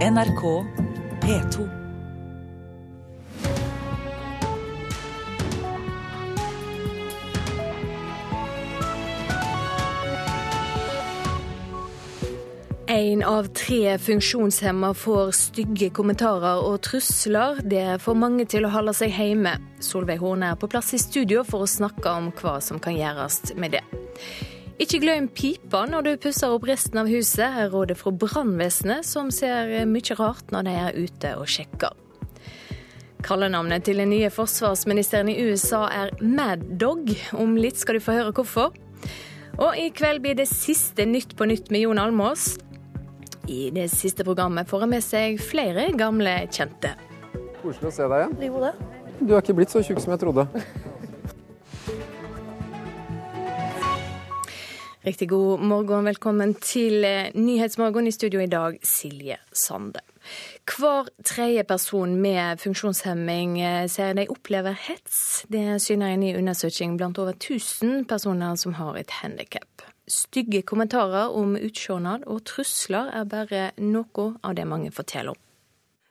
NRK P2. En av tre funksjonshemma får stygge kommentarer og trusler. Det får mange til å holde seg hjemme. Solveig Horne er på plass i studio for å snakke om hva som kan gjøres med det. Ikke glem pipa når du pusser opp resten av huset, er rådet fra brannvesenet, som ser mye rart når de er ute og sjekker. Kallenavnet til den nye forsvarsministeren i USA er Mad Dog. Om litt skal du få høre hvorfor. Og i kveld blir det siste Nytt på nytt med Jon Almås. I det siste programmet får han med seg flere gamle kjente. Koselig å se deg igjen. Jo, det. Du er ikke blitt så tjukk som jeg trodde. Riktig god morgen, velkommen til Nyhetsmorgen. I studio i dag, Silje Sande. Hver tredje person med funksjonshemming sier de opplever hets. Det syner en ny undersøking blant over 1000 personer som har et handikap. Stygge kommentarer om utseendet og trusler er bare noe av det mange forteller om.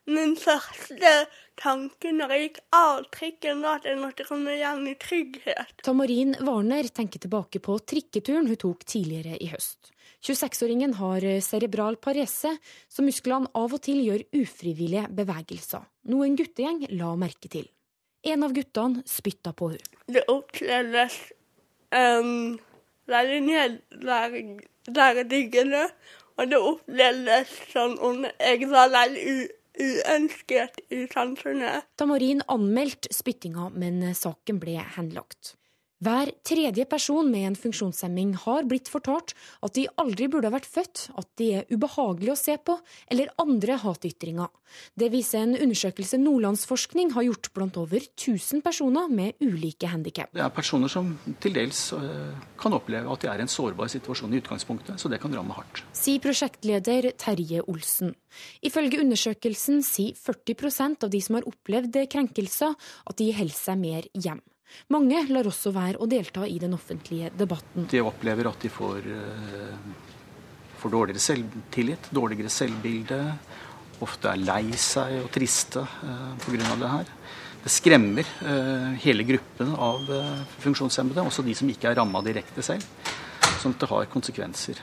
Min første tanke når jeg gikk av trikken, var at jeg måtte komme hjem i trygghet. Tamarin Warner tenker tilbake på trikketuren hun tok tidligere i høst. 26-åringen har cerebral parese, så musklene av og til gjør ufrivillige bevegelser, noe en guttegjeng la merke til. En av guttene spytta på henne. Det opplevdes um, veldig nedverdigende, og det opplevdes sånn om jeg var veldig uønsket i samfunnet. Tamarin anmeldte spyttinga, men saken ble henlagt. Hver tredje person med en funksjonshemming har blitt fortalt at de aldri burde ha vært født, at de er ubehagelige å se på, eller andre hatytringer. Det viser en undersøkelse Nordlandsforskning har gjort blant over 1000 personer med ulike handikap. Det er personer som til dels kan oppleve at de er i en sårbar situasjon i utgangspunktet, så det kan ramme hardt. Sier prosjektleder Terje Olsen. Ifølge undersøkelsen sier 40% av de som har opplevd krenkelser, at de holder seg mer hjem. Mange lar også være å delta i den offentlige debatten. De opplever at de får, får dårligere selvtillit, dårligere selvbilde. Ofte er lei seg og triste pga. det her. Det skremmer hele gruppen av funksjonshemmede, også de som ikke er ramma direkte selv. Sånn at det har konsekvenser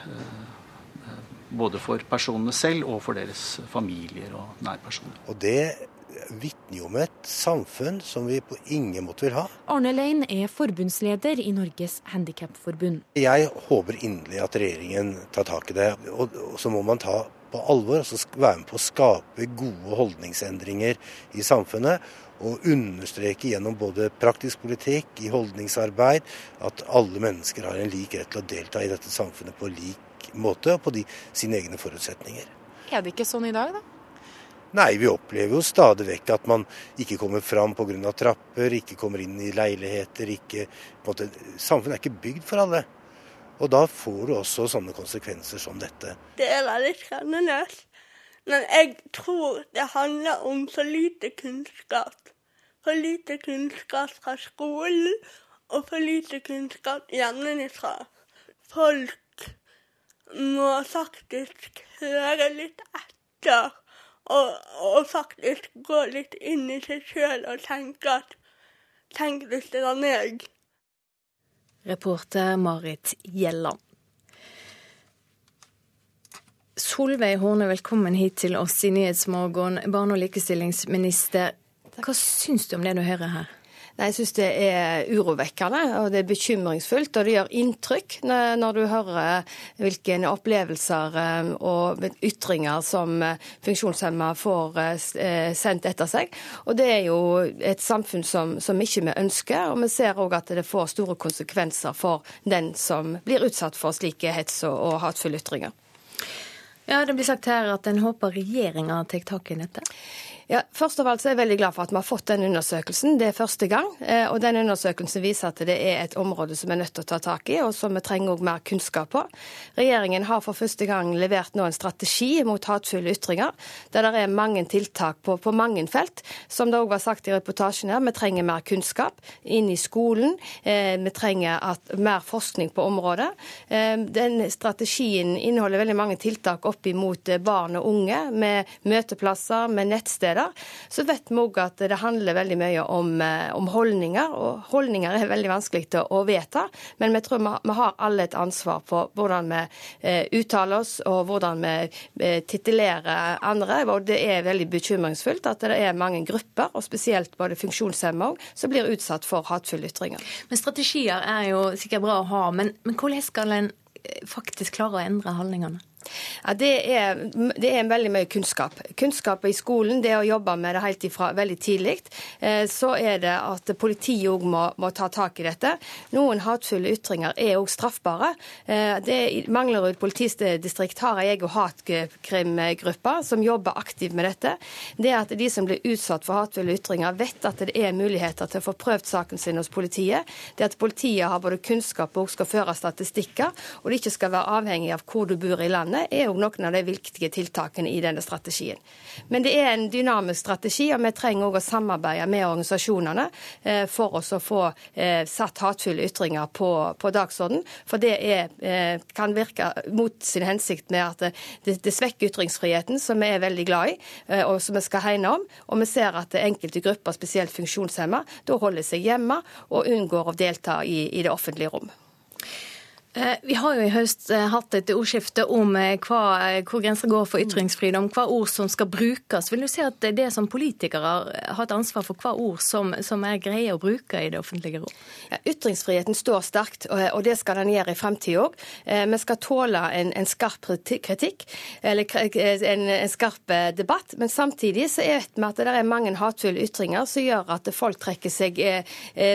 både for personene selv og for deres familier og nærpersoner. Og det vitner jo om et samfunn som vi på ingen måte vil ha. Arne Lein er forbundsleder i Norges Handikapforbund. Jeg håper inderlig at regjeringen tar tak i det. Og så må man ta på alvor og være med på å skape gode holdningsendringer i samfunnet. Og understreke gjennom både praktisk politikk, i holdningsarbeid, at alle mennesker har en lik rett til å delta i dette samfunnet på lik måte og på de, sine egne forutsetninger. Er det ikke sånn i dag, da? Nei, vi opplever jo stadig vekk at man ikke kommer fram pga. trapper, ikke kommer inn i leiligheter. ikke, måte, Samfunnet er ikke bygd for alle. Og da får du også sånne konsekvenser som dette. Det er veldig skremmende. Men jeg tror det handler om for lite kunnskap. For lite kunnskap fra skolen, og for lite kunnskap hjemmefra. Folk må faktisk høre litt etter. Og, og, faktisk gå litt inn i seg sjøl og tenke at Tenk hvis det var meg. Reporter Marit Gjelland. Solveig Horne, velkommen hit til oss i Nyhetsmorgen. Barne- og likestillingsminister, hva syns du om det du hører her? Nei, Jeg syns det er urovekkende og det er bekymringsfullt. Og det gjør inntrykk når du hører hvilke opplevelser og ytringer som funksjonshemma får sendt etter seg. Og det er jo et samfunn som, som ikke vi ønsker. Og vi ser òg at det får store konsekvenser for den som blir utsatt for slike hets og hatefulle ytringer. Ja, Det blir sagt her at en håper regjeringa tar tak i dette? Ja, først av alt så er jeg veldig glad for at vi har fått den undersøkelsen. Det er første gang. Eh, og den undersøkelsen viser at det er et område som vi er nødt til å ta tak i, og som vi trenger mer kunnskap på. Regjeringen har for første gang levert nå en strategi mot hatefulle ytringer, der det er mange tiltak på, på mange felt. Som det òg var sagt i reportasjen her, vi trenger mer kunnskap inn i skolen. Eh, vi trenger at, mer forskning på området. Eh, den strategien inneholder veldig mange tiltak opp imot barn og unge, med møteplasser, med nettsteder leder, så vet vi òg at det handler veldig mye om, eh, om, holdninger. Og holdninger er veldig vanskelig til å vedta, men vi tror vi, har alle et ansvar for hvordan vi eh, uttaler oss og hvordan vi eh, titulerer andre. Og det er veldig bekymringsfullt at det er mange grupper, og spesielt både funksjonshemmede som blir utsatt for hatefulle ytringer. Men Strategier er jo sikkert bra å ha, men, men hvordan skal en faktisk klare å endre holdningene? Ja, det, er, det er veldig mye kunnskap. Kunnskap i skolen, det å jobbe med det helt ifra veldig tidlig. Eh, så er det at politiet òg må, må, ta tak i dette. Noen hatefulle ytringer er òg straffbare. Eh, det, I Manglerud politidistrikt har ei egen hatkrimgruppe som jobber aktivt med dette. Det at de som blir utsatt for hatefulle ytringer, vet at det er muligheter til å få prøvd saken sin hos politiet. Det at politiet har både kunnskap og skal føre statistikker, og det ikke skal være avhengig av hvor du bor i landet landet, er jo noen av de viktige tiltakene i denne strategien. Men det er en dynamisk strategi, og vi trenger òg å samarbeide med organisasjonene eh, for oss å få eh, satt hatefulle ytringer på, på dagsorden. For det er, eh, kan virke mot sin hensikt med at det, det svekker ytringsfriheten, som vi er veldig glad i, og som vi skal hegne om. Og vi ser at enkelte grupper, spesielt funksjonshemma, da holder seg hjemme og unngår å delta i, i det offentlige rom. Eh, vi har jo i høst eh, hatt et ordskifte om eh, hva, hvor grenser går for ytringsfridom, hva ord som skal brukes. Vil du si at det som politikere har et ansvar for hva ord som, som er greie å bruke i det offentlige rom? Ja, ytringsfriheten står sterkt, og det skal den gjøre i fremtiden òg. Vi skal tåle en, en skarp kritikk, eller en, en, skarp debatt. Men samtidig så vet vi at det er mange hatefulle ytringer som gjør at folk trekker seg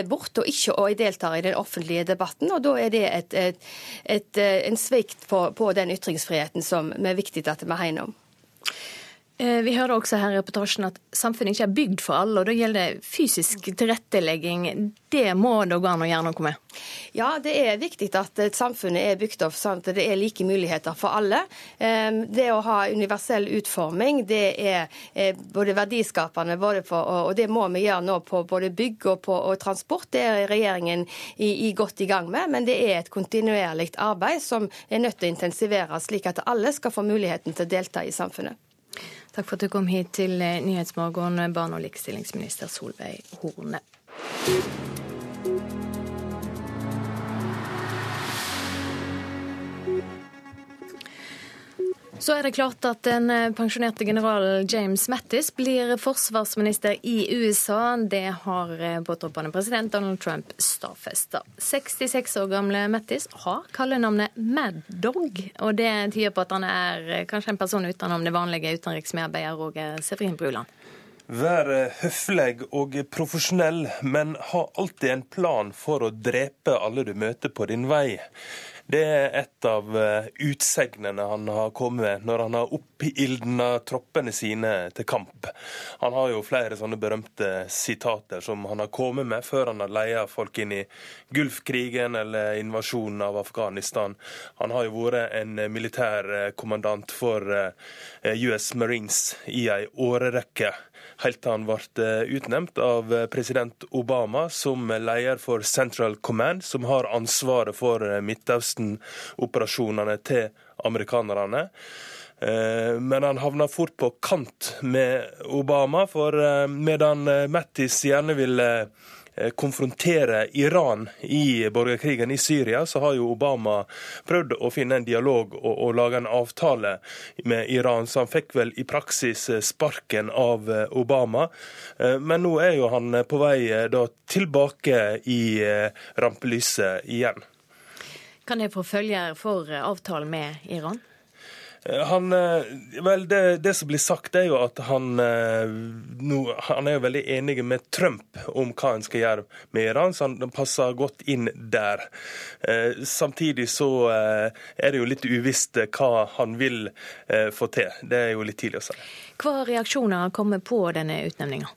bort og ikke og deltar i den offentlige debatten. og da er det et, et et, eh, en svikt på, på, den ytringsfriheten som er viktig at vi hegner om. Eh, vi hører også her i reportasjen at samfunnet ikke er bygd for alle. og Da gjelder det fysisk tilrettelegging. Det må det gå an å gjøre noe med? Ja, det er viktig at samfunnet er bygd opp sånn at det er like muligheter for alle. Det å ha universell utforming det er både verdiskapende, både for, og det må vi gjøre nå på både bygg og, på, og transport. Det er regjeringen i, i godt i gang med, men det er et kontinuerlig arbeid som er nødt til å intensiveres, slik at alle skal få muligheten til å delta i samfunnet. Takk for at du kom hit til Nyhetsmorgen, barne- og likestillingsminister Solveig Horne. Så er det klart at den pensjonerte general James Mattis blir forsvarsminister i USA. Det har påtroppende president Donald Trump stadfesta. 66 år gamle Mattis har kallenavnet Mad Dog, og det tyder på at han er kanskje en person utenom det vanlige utenriksmedarbeider Roger Severin Bruland. Vær høflig og profesjonell, men ha alltid en plan for å drepe alle du møter på din vei. Det er et av eh, utsegnene han har kommet med når han har oppildna troppene sine til kamp. Han har jo flere sånne berømte sitater som han har kommet med før han har leia folk inn i Gulfkrigen eller invasjonen av Afghanistan. Han har jo vært en militærkommandant for eh, US Marines i ei årerekke helt til han ble eh, utnevnt av eh, president Obama som leder for Central Command, som har ansvaret for eh, Midtøsten-operasjonene til amerikanerne. Men han havna fort på kant med Obama, for medan Mattis gjerne ville konfrontere Iran i borgerkrigen i Syria, så har jo Obama prøvd å finne en dialog og, og lage en avtale med Iran. Så han fikk vel i praksis eh, sparken av eh, Obama. Men nå er jo han på vei da tilbake i rampelyset igjen. Kan det få følger for avtalen med Iran? Eh, han, eh, vel, det, det, som blir sagt, er jo at han, eh, no, han er jo veldig enig med Trump om hva han skal gjøre med Iran, så han passer godt inn der. Samtidig så er det jo litt uvisst hva han vil få til. Det er jo litt tidlig å si. Hva reaksjoner kommer på denne utnevninga?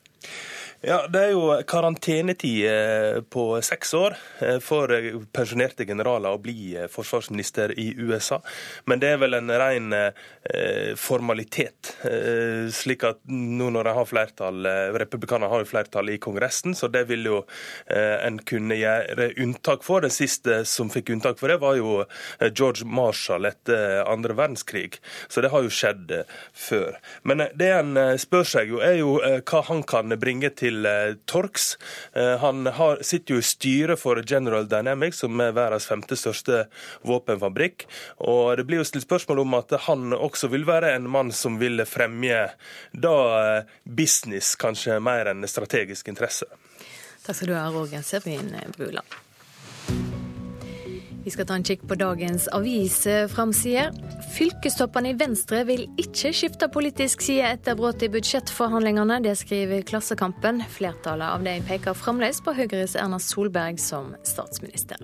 Ja, Det er jo karantenetid eh, på seks år eh, for pensjonerte generaler å bli eh, forsvarsminister i USA. Men det er vel en ren formalitet. Slik at nå når de har flertall, republikanerne har jo flertall i Kongressen, så det vil jo en kunne gjøre unntak for. Den siste som fikk unntak for det, var jo George Marshall etter andre verdenskrig. Så det har jo skjedd før. Men det en spør seg jo, er jo hva han kan bringe til til eh, torgs. Eh, han sitter jo i styret for General Dynamics, som er verdens femte største våpenfabrikk. Og det blir jo stilt spørsmål om at han også vil være en mann som vil fremje da eh, business kanskje mer enn strategisk interesse. Takk skal du ha, Roger Serbin Bruland. Vi skal ta en kikk på dagens avisframsider. Fylkestoppene i Venstre vil ikke skifte politisk side etter brudd i budsjettforhandlingene. Det skriver Klassekampen. Flertallet av dem peker fremdeles på Høyres Erna Solberg som statsminister.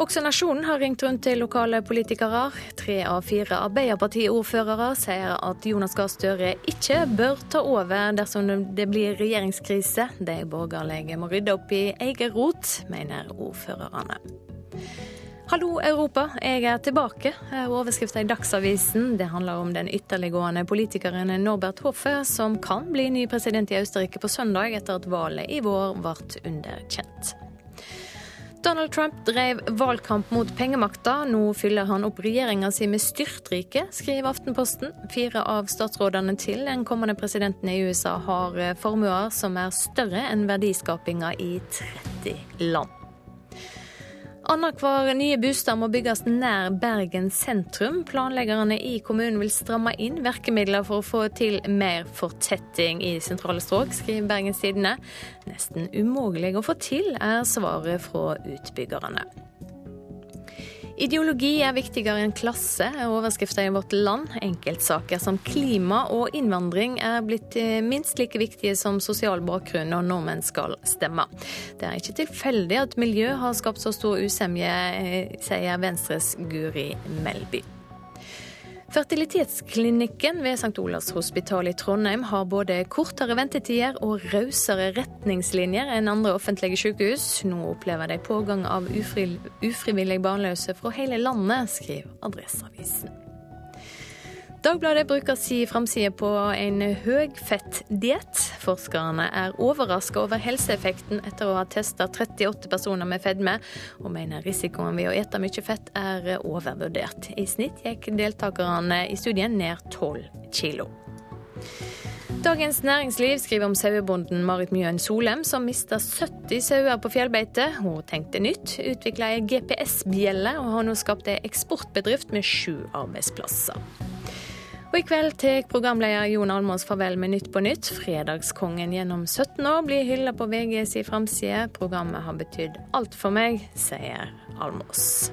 Også Nasjonen har ringt rundt til lokale politikere. Tre av fire Arbeiderpartiordførere sier at Jonas Gahr Støre ikke bør ta over dersom det blir regjeringskrise. De borgerlige må rydde opp i egen rot, mener ordførerne. Hallo Europa, jeg er tilbake. Overskriften i Dagsavisen det handler om den ytterliggående politikeren Norbert Hoffe, som kan bli ny president i Østerrike på søndag etter at valget i vår ble underkjent. Donald Trump drev valgkamp mot pengemakta. Nå fyller han opp regjeringa si med styrtrike, skriver Aftenposten. Fire av statsrådene til den kommende presidenten i USA har formuer som er større enn verdiskapinga i 30 land. Annenhver nye bostad må bygges nær Bergen sentrum. Planleggerne i kommunen vil stramme inn virkemidler for å få til mer fortetting i sentrale strøk, skriver Bergens Tidende. Nesten umulig å få til, er svaret fra utbyggerne. Ideologi er viktigere enn klasse, er overskrifta i Vårt Land. Enkeltsaker som klima og innvandring er blitt eh, minst like viktige som sosial bakgrunn når nordmenn skal stemme. Det er ikke tilfeldig at miljø har skapt så stor usemje, eh, sier Venstres Guri Melby. Fertilitetsklinikken ved St. Olavs hospital i Trondheim har både kortere ventetider og rausere retningslinjer enn andre offentlige sykehus. Nå opplever de pågang av ufri, ufrivillig barnløse fra hele landet, skriver Adresseavisen. Dagbladet bruker si framside på en høyfettdiett. Forskerne er overraska over helseeffekten etter å ha testa 38 personer med fedme, og mener risikoen ved å ete mye fett er overvurdert. I snitt gikk deltakerne i studien ned 12 kilo. Dagens Næringsliv skriver om sauebonden Marit Mjøen Solem, som mista 70 sauer på fjellbeite. Hun tenkte nytt, utvikla ei GPS-bjelle og har nå skapt ei eksportbedrift med sju arbeidsplasser. Og i kveld tar programleder Jon Almås farvel med Nytt på nytt. Fredagskongen gjennom 17 år blir hylla på VGs framside. Programmet har betydd alt for meg, sier Almås.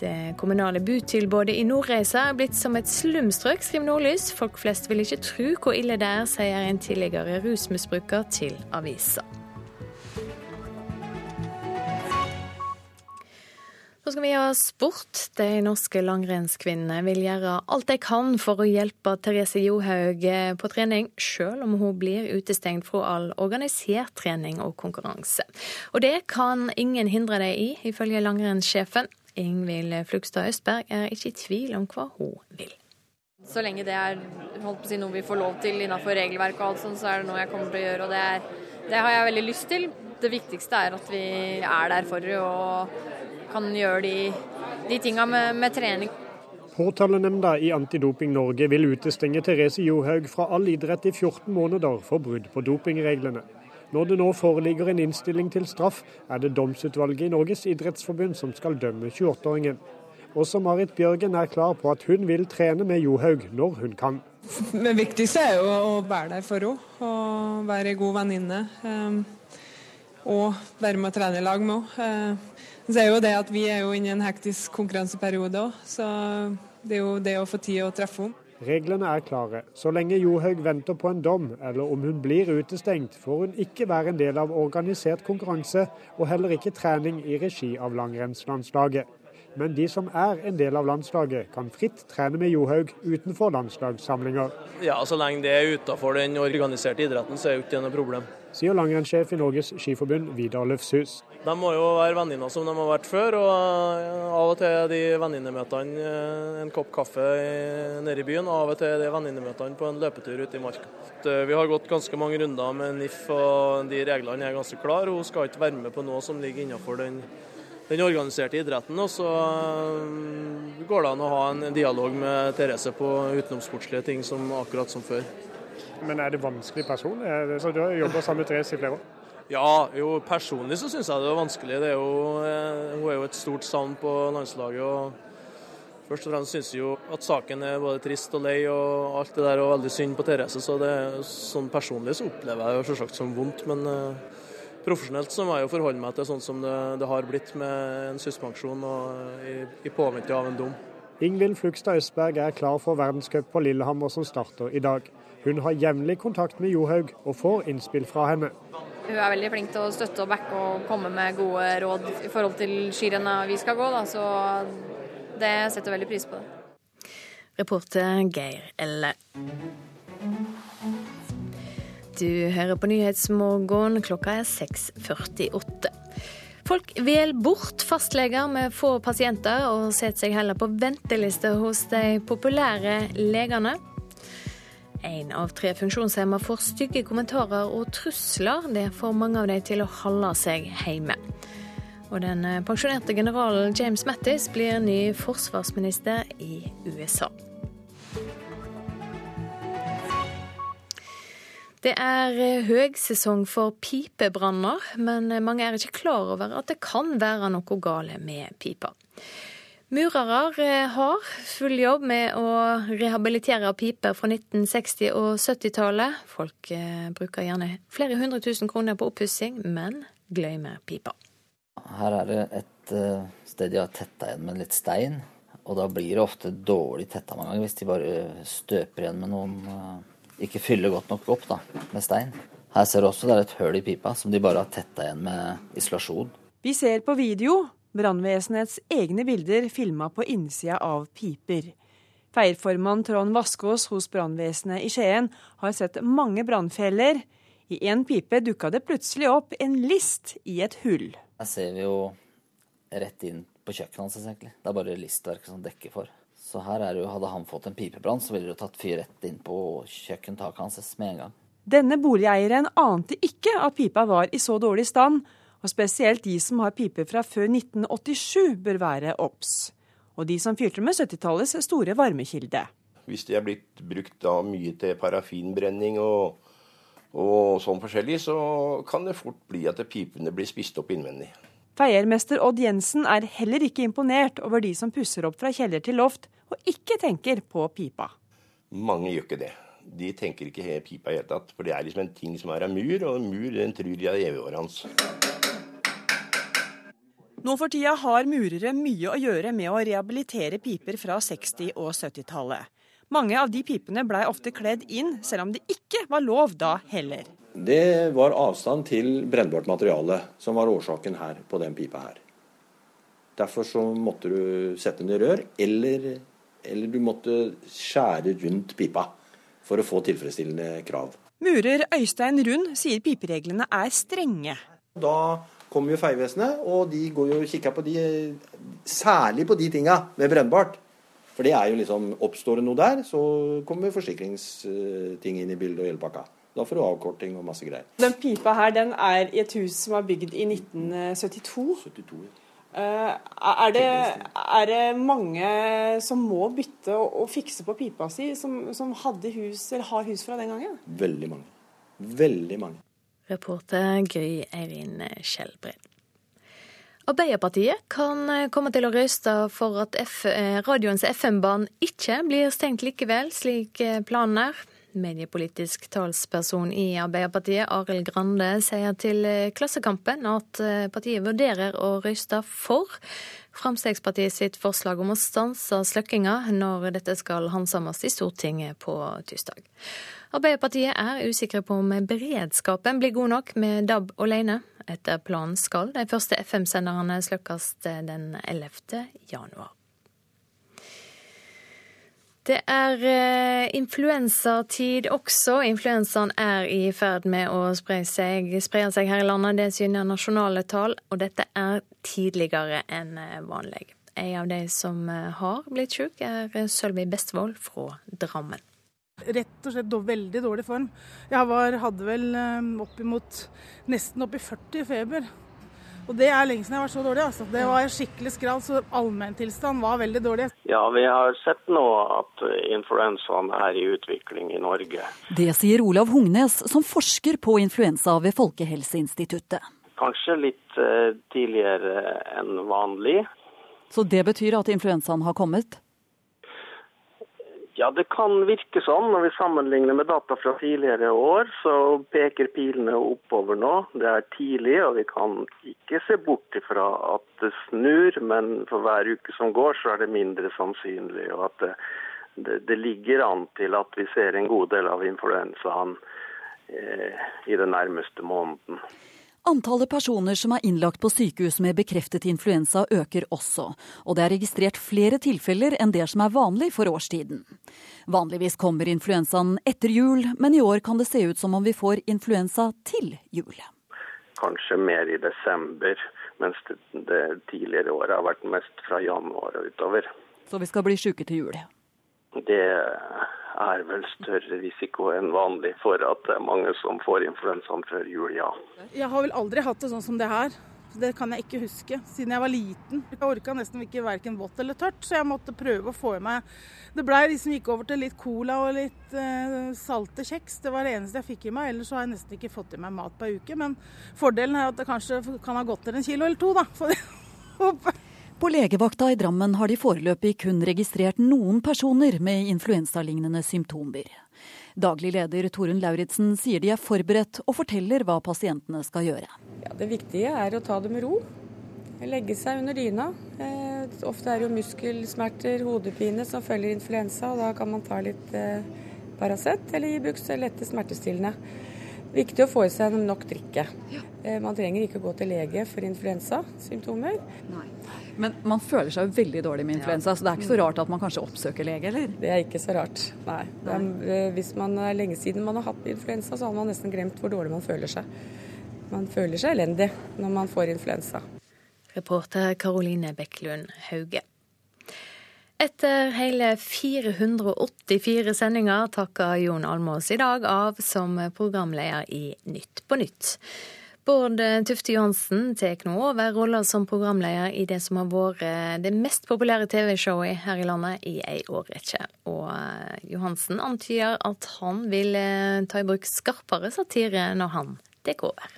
Det kommunale butilbudet i Nordreisa er blitt som et slumstrøk, skriver Nordlys. Folk flest vil ikke tro hvor ille det er, sier en tidligere rusmisbruker til avisa. Så skal vi ha sport. De norske langrennskvinnene vil gjøre alt de kan for å hjelpe Therese Johaug på trening, selv om hun blir utestengt fra all organisert trening og konkurranse. Og det kan ingen hindre dem i, ifølge langrennssjefen. Ingvild Flugstad Østberg er ikke i tvil om hva hun vil. Så lenge det er si, noe vi får lov til innenfor regelverket, og alt sånt, så er det noe jeg kommer til å gjøre. Og det, er, det har jeg veldig lyst til. Det viktigste er at vi er der for henne og kan gjøre de, de tinga med, med, trening. Påtalenemnda i Antidoping Norge vil utestenge Therese Johaug fra all idrett i 14 måneder for brudd på dopingreglene. Når det nå foreligger en innstilling til straff, er det domsutvalget i Norges idrettsforbund som skal dømme 28-åringen. Også Marit Bjørgen er klar på at hun vil trene med Johaug når hun kan. Det viktigste er jo å være der for henne, og være god venninne. Ehm, og være med å trene i lag med henne. Ehm, så er jo det at vi er jo inne i en hektisk konkurranseperiode òg, så Det er jo det å få tid å treffe henne. Reglene er klare. Så lenge Johaug venter på en dom, eller om hun blir utestengt, får hun ikke være en del av organisert konkurranse, og heller ikke trening i regi av langrennslandslaget. Men de som er en del av landslaget, kan fritt trene med Johaug utenfor landslagssamlinger. Ja, Så lenge det er utenfor den organiserte idretten, så er det ikke noe problem. Sier langrennssjef i Norges Skiforbund, Vidar Løfshus. De må jo være venninner som de har vært før, og av og til er de venninnemøtene eh, en kopp kaffe nede i byen, og av og til er det venninnemøtene på en løpetur ute i marka. Eh, vi har gått ganske mange runder med NIF, og de reglene er ganske klare. Hun skal ikke være med på noe som ligger innenfor den den organiserte idretten. Og så eh, går det an å ha en dialog med Therese på utenomsportslige ting som akkurat som før. Men er det vanskelig person? Så du har jobba sammen med Therese i flere år? Ja, jo personlig så syns jeg det er vanskelig. Det er jo, eh, hun er jo et stort savn på landslaget. og Først og fremst syns jeg jo at saken er både trist og lei og alt det der, og veldig synd på Therese. Så det, sånn personlig så opplever jeg det selvsagt som vondt. men... Uh, profesjonelt så må jeg jo forholde meg til sånn som det, det har blitt med en suspensjon og i, i påvente av en dom. Ingvild Flugstad Østberg er klar for verdenscup på Lillehammer som starter i dag. Hun har jevnlig kontakt med Johaug og får innspill fra henne. Hun er veldig flink til å støtte og backe og komme med gode råd i forhold til skirennet vi skal gå, da, så det setter veldig pris på det. Reporter Geir Elle. Du hører på Nyhetsmorgen. Klokka er 6.48. Folk velger bort fastleger med få pasienter, og setter seg heller på venteliste hos de populære legene. En av tre funksjonshemma får stygge kommentarer og trusler. Det får mange av dem til å holde seg hjemme. Og den pensjonerte generalen James Mattis blir ny forsvarsminister i USA. Det er eh, høgsesong for pipebranner, men eh, mange er ikke klar over at det kan være noe gale med pipa. Murere eh, har full jobb med å rehabilitere piper fra 1960- og 70-tallet. Folk bruker gjerne flere hundre tusen kroner på oppussing, men glemmer pipa. Her er det et sted de har tetta igjen med litt stein. Og da blir det ofte dårlig tetta mange ganger hvis de bare støper igjen med noen ikke fyller godt nok opp da, med stein. Her ser du også det er et høl i pipa som de bare har tetta igjen med isolasjon. Vi ser på video brannvesenets egne bilder filma på innsida av piper. Feierformann Trond Vaskås hos brannvesenet i Skien har sett mange brannfeller. I én pipe dukka det plutselig opp en list i et hull. Her ser vi jo rett inn på kjøkkenet hans, egentlig. Det er bare listverket som dekker for. Så her er det jo, hadde han fått en pipebrann, så ville det jo tatt fyr rett inn på kjøkkentaket hans med en gang. Denne boligeieren ante ikke at pipa var i så dårlig stand, og spesielt de som har piper fra før 1987 bør være obs. Og de som fyrte med 70-tallets store varmekilde. Hvis de er blitt brukt da mye til parafinbrenning og, og sånn forskjellig, så kan det fort bli at pipene blir spist opp innvendig. Feiermester Odd Jensen er heller ikke imponert over de som pusser opp fra kjeller til loft og ikke tenker på pipa. Mange gjør ikke det. De tenker ikke pipa i hele tatt. For det er liksom en ting som er av mur, og en mur den tror de er evigårende. Nå for tida har murere mye å gjøre med å rehabilitere piper fra 60- og 70-tallet. Mange av de pipene blei ofte kledd inn, selv om det ikke var lov da heller. Det var avstand til brennbart materiale som var årsaken her på den pipa her. Derfor så måtte du sette den i rør, eller, eller du måtte skjære rundt pipa for å få tilfredsstillende krav. Murer Øystein Rund sier pipereglene er strenge. Da kommer jo Vegvesenet, og de går jo og kikker på de, særlig på de tinga med brennbart. For det er jo liksom, Oppstår det noe der, så kommer forsikringsting inn i bildet og hele pakka. Da får du avkorting og masse greier. Den pipa her den er i et hus som er bygd i 1972. 72, ja. Uh, er, det, er, det, mange som må bytte og, og fikse på pipa si, som, som hadde hus, eller har hus fra den gangen? Veldig mange. Veldig mange. Reporter Gry Eirin Skjelbred. Arbeiderpartiet kan komme til å røyste for at F radioens FM-band ikke blir stengt likevel, slik planen er. Mediepolitisk talsperson i Arbeiderpartiet, Arild Grande, sier til Klassekampen at partiet vurderer å røyste for Frp sitt forslag om å stanse sløkkinga når dette skal handsames i Stortinget på tirsdag. Arbeiderpartiet er usikre på om beredskapen blir god nok med DAB alene. Etter planen skal de første FM-senderne slukkes den 11. januar. Det er eh, influensatid også. Influensaen er i ferd med å spre seg, spre seg her i landet. Det syner nasjonale tall, og dette er tidligere enn eh, vanlig. En av de som eh, har blitt syk, er Sølvi Bestvold fra Drammen. Rett og slett veldig dårlig form. Jeg var, hadde vel oppimot nesten oppi 40 feber. Og det er lenge siden jeg har vært så dårlig. altså. Det var skikkelig skralt, så allmenntilstand var veldig dårlig. Ja, vi har sett nå at influensaen er i utvikling i Norge. Det sier Olav Hungnes, som forsker på influensa ved Folkehelseinstituttet. Kanskje litt uh, tidligere enn vanlig. Så det betyr at influensaen har kommet? Ja, det kan virke sånn. Når vi sammenligner med data fra tidligere år, så peker pilene oppover nå. Det er tidlig, og vi kan ikke se bort ifra at det snur. Men for hver uke som går, så er det mindre sannsynlig. Og at det, det, det ligger an til at vi ser en god del av influensaen eh, i den nærmeste måneden. Antallet personer som er innlagt på sykehus med bekreftet influensa øker også, og det er registrert flere tilfeller enn det som er vanlig for årstiden. Vanligvis kommer influensaen etter jul, men i år kan det se ut som om vi får influensa til jul. Kanskje mer i desember, mens det, tidligere året har vært mest fra januar og utover. Så vi skal bli syke til jul? Det er vel større risiko enn vanlig for at det er mange som får influensaen før jul, ja. Jeg har vel aldri hatt det sånn som det her. Det kan jeg ikke huske, siden jeg var liten. Jeg orka nesten ikke verken vått eller tørt, så jeg måtte prøve å få i meg Det blei som gikk over til litt cola og litt eh, salte kjeks. Det var det eneste jeg fikk i meg. Ellers har jeg nesten ikke fått i meg mat på ei uke. Men fordelen er at det kanskje kan ha gått til en kilo eller to, da. For På legevakta i Drammen har de foreløpig kun registrert noen personer med influensalignende symptomer. Daglig leder Torunn Lauritzen sier de er forberedt, og forteller hva pasientene skal gjøre. Ja, det viktige er å ta det med ro. Legge seg under dyna. Eh, ofte er det jo muskelsmerter, hodepine som følger influensa, og da kan man ta litt eh, Paracet eller Ibux lette smertestillende. Viktig å få i seg nok drikke. Ja. Eh, man trenger ikke gå til lege for influensasymptomer. Nei. Men man føler seg jo veldig dårlig med influensa, ja. så det er ikke så rart at man kanskje oppsøker lege, eller? Det er ikke så rart, nei. Er, eh, hvis man er lenge siden man har hatt influensa, så har man nesten glemt hvor dårlig man føler seg. Man føler seg elendig når man får influensa. Reporter Karoline Bekkelund Hauge. Etter hele 484 sendinger takker Jon Almås i dag av som programleder i Nytt på nytt. Bård Tufte Johansen tar nå over rolla som programleder i det som har vært det mest populære TV-showet her i landet i ei årrekke. Og eh, Johansen antyder at han vil eh, ta i bruk skarpere satire når han tar over.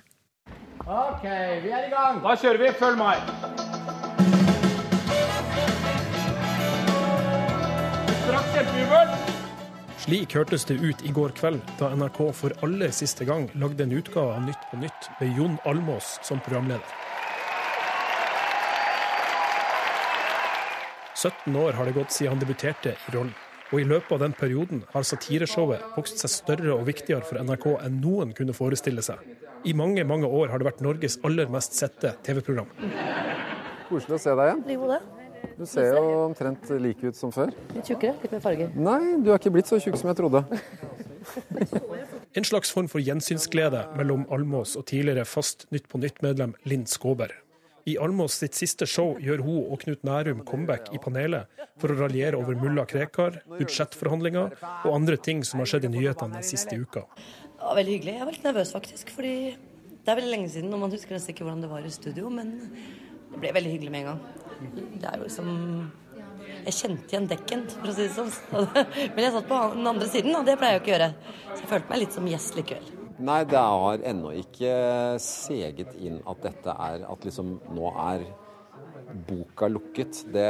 OK, vi er i gang. Da kjører vi. Følg meg. Straks kjempejubel. Slik hørtes det ut i går kveld, da NRK for aller siste gang lagde en utgave av Nytt på Nytt med Jon Almås som programleder. 17 år har det gått siden han debuterte i rollen. Og i løpet av den perioden har satireshowet vokst seg større og viktigere for NRK enn noen kunne forestille seg. I mange, mange år har det vært Norges aller mest sette TV-program. Koselig å se deg igjen. Jo, det. Du ser jo omtrent like ut som før. Litt tjukkere, litt mer farger. Nei, du er ikke blitt så tjukk som jeg trodde. en slags form for gjensynsglede mellom Almås og tidligere fast Nytt på nytt-medlem Linn Skåber. I Almås sitt siste show gjør hun og Knut Nærum comeback i panelet for å raljere over mulla Krekar, budsjettforhandlinger og andre ting som har skjedd i nyhetene den siste uka. Det var veldig hyggelig. Jeg var litt nervøs faktisk, fordi det er veldig lenge siden, og man husker nesten ikke hvordan det var i studio. Men det ble veldig hyggelig med en gang. Det er jo liksom Jeg kjente igjen dekken, for å si det sånn. Men jeg satt på den andre siden, og det pleier jeg jo ikke å gjøre. Så jeg følte meg litt som gjest likevel. Nei, det har ennå ikke seget inn at dette er At liksom nå er boka lukket. Det,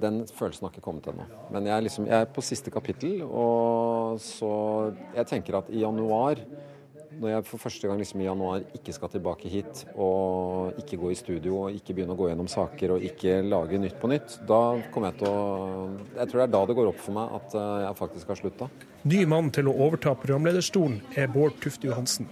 den følelsen har ikke kommet ennå. Men jeg er, liksom, jeg er på siste kapittel, og så jeg tenker at i januar når jeg for første gang liksom i januar ikke skal tilbake hit og ikke gå i studio og ikke begynne å gå gjennom saker og ikke lage Nytt på nytt, da kommer jeg til å Jeg tror det er da det går opp for meg at eh, jeg faktisk har slutta. Ny mann til å overta programlederstolen er Bård Tufte Johansen.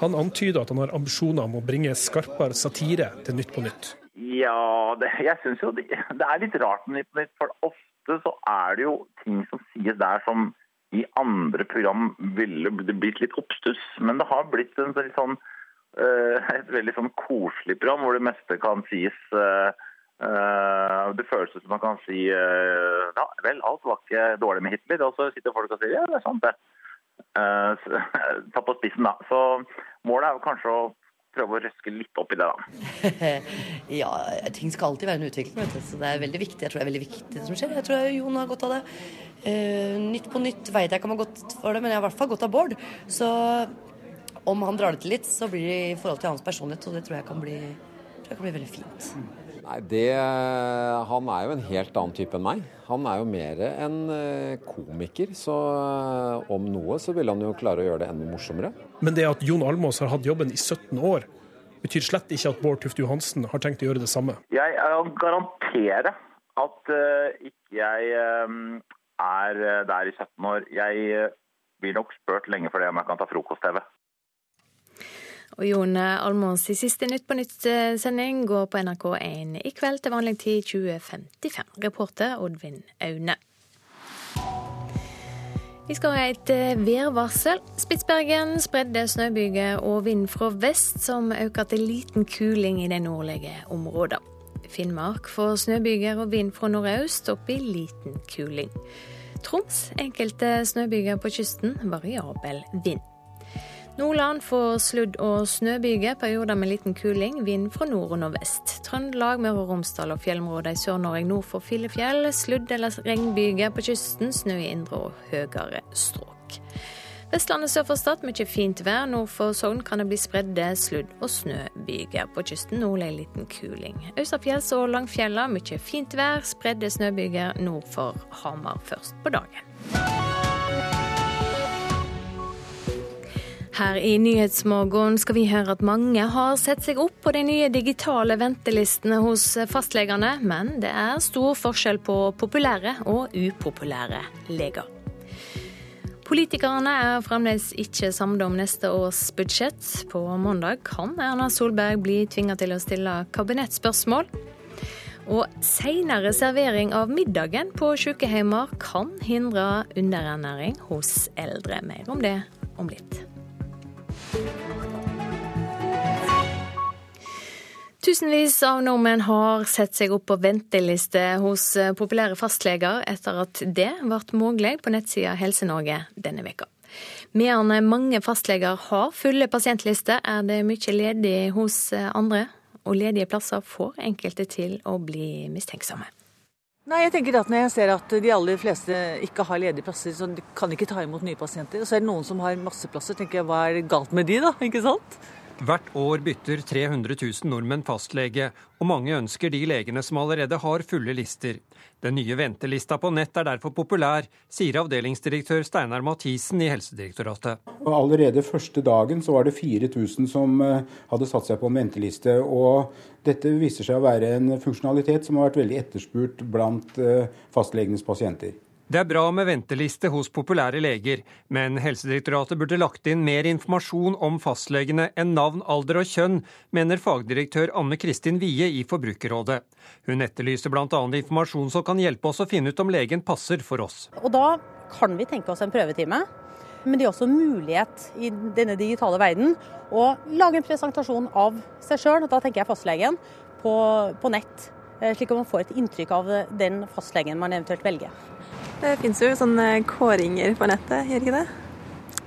Han antyder at han har ambisjoner om å bringe skarpere satire til Nytt på nytt. Ja, det, jeg syns jo det, det, er litt rart med Nytt på nytt. For ofte så er det jo ting som sies der som i andre program ville det blitt litt oppstuss. Men det har blitt en sånn, uh, et veldig sånn koselig program hvor det meste kan sies. Uh, uh, det føles som man kan si ja, vel, alt var ikke dårlig med Hitler. Og så sitter folk og sier ja, det er sant, det. ta på spissen, da. Så målet er jo kanskje å prøve å røske litt opp i det, da. ja, ting skal alltid være en utvikling, vet du. Så det er veldig viktig. Jeg tror det er veldig viktig det som skjer. Jeg tror Jon har godt av det. Uh, nytt på nytt vet jeg ikke om han har gått for det, men jeg har i hvert fall gått av Bård. Så om han drar det til litt, så blir det i forhold til hans personlighet, og det tror jeg kan bli, jeg kan bli veldig fint. Nei, det, Han er jo en helt annen type enn meg. Han er jo mer en eh, komiker. Så eh, om noe så vil han jo klare å gjøre det enda morsommere. Men det at Jon Almås har hatt jobben i 17 år, betyr slett ikke at Bård Tufte Johansen har tenkt å gjøre det samme? Jeg garanterer at uh, ikke jeg er der i 17 år. Jeg blir nok spurt lenge for det om jeg kan ta frokost-TV. Og Jon Almås i siste Nytt på nytt-sending går på NRK1 i kveld til vanlig tid 2055. Reporter Oddvin Aune. Vi skal ha et eh, værvarsel. Spitsbergen spredde snøbyger og vind fra vest, som øker til liten kuling i de nordlige områdene. Finnmark får snøbyger og vind fra nordøst, opp i liten kuling. Troms enkelte snøbyger på kysten, variabel vind. Nordland får sludd- og snøbyger, perioder med liten kuling, vind fra nord og nordvest. Trøndelag, Møre og Romsdal og fjellområder i Sør-Norge nord for Filefjell. Sludd- eller regnbyger på kysten, snø i indre og høyere strøk. Vestlandet sør for Stad mye fint vær. Nord for Sogn kan det bli spredde sludd- og snøbyger. På kysten nordlig liten kuling. Austafjells og Langfjella mye fint vær. Spredde snøbyger nord for Hamar først på dagen. Her i Nyhetsmorgen skal vi høre at mange har sett seg opp på de nye digitale ventelistene hos fastlegene, men det er stor forskjell på populære og upopulære leger. Politikerne er fremdeles ikke samlet om neste års budsjett. På mandag kan Erna Solberg bli tvinga til å stille kabinettspørsmål. Og seinere servering av middagen på sykehjemmer kan hindre underernæring hos eldre. Mer om det om litt. Tusenvis av nordmenn har sett seg opp på venteliste hos eh, populære fastleger etter at det ble mulig på nettsida Helse-Norge denne veka. Medan mange fastleger har fulle pasientlister, er det mye ledig hos eh, andre. Og ledige plasser får enkelte til å bli mistenksomme. Nei, jeg tenker at Når jeg ser at de aller fleste ikke har ledige plasser, så de kan ikke ta imot nye pasienter, og så er det noen som har masse plasser, tenker jeg hva er galt med de da, ikke sant? Hvert år bytter 300 000 nordmenn fastlege, og mange ønsker de legene som allerede har fulle lister. Den nye ventelista på nett er derfor populær, sier avdelingsdirektør Steinar Mathisen i Helsedirektoratet. Og allerede første dagen så var det 4000 som eh, hadde satt seg på en venteliste. og Dette viser seg å være en funksjonalitet som har vært veldig etterspurt blant eh, fastlegenes pasienter. Det er bra med venteliste hos populære leger, men Helsedirektoratet burde lagt inn mer informasjon om fastlegene enn navn, alder og kjønn, mener fagdirektør Anne Kristin Wie i Forbrukerrådet. Hun etterlyser bl.a. informasjon som kan hjelpe oss å finne ut om legen passer for oss. Og da kan vi tenke oss en prøvetime. Men det er også mulighet i denne digitale verden å lage en presentasjon av seg sjøl, da tenker jeg fastlegen, på, på nett. Eh, slik at man får et inntrykk av den fastlegen man eventuelt velger. Det finnes jo sånne kåringer på nettet, gjør ikke det?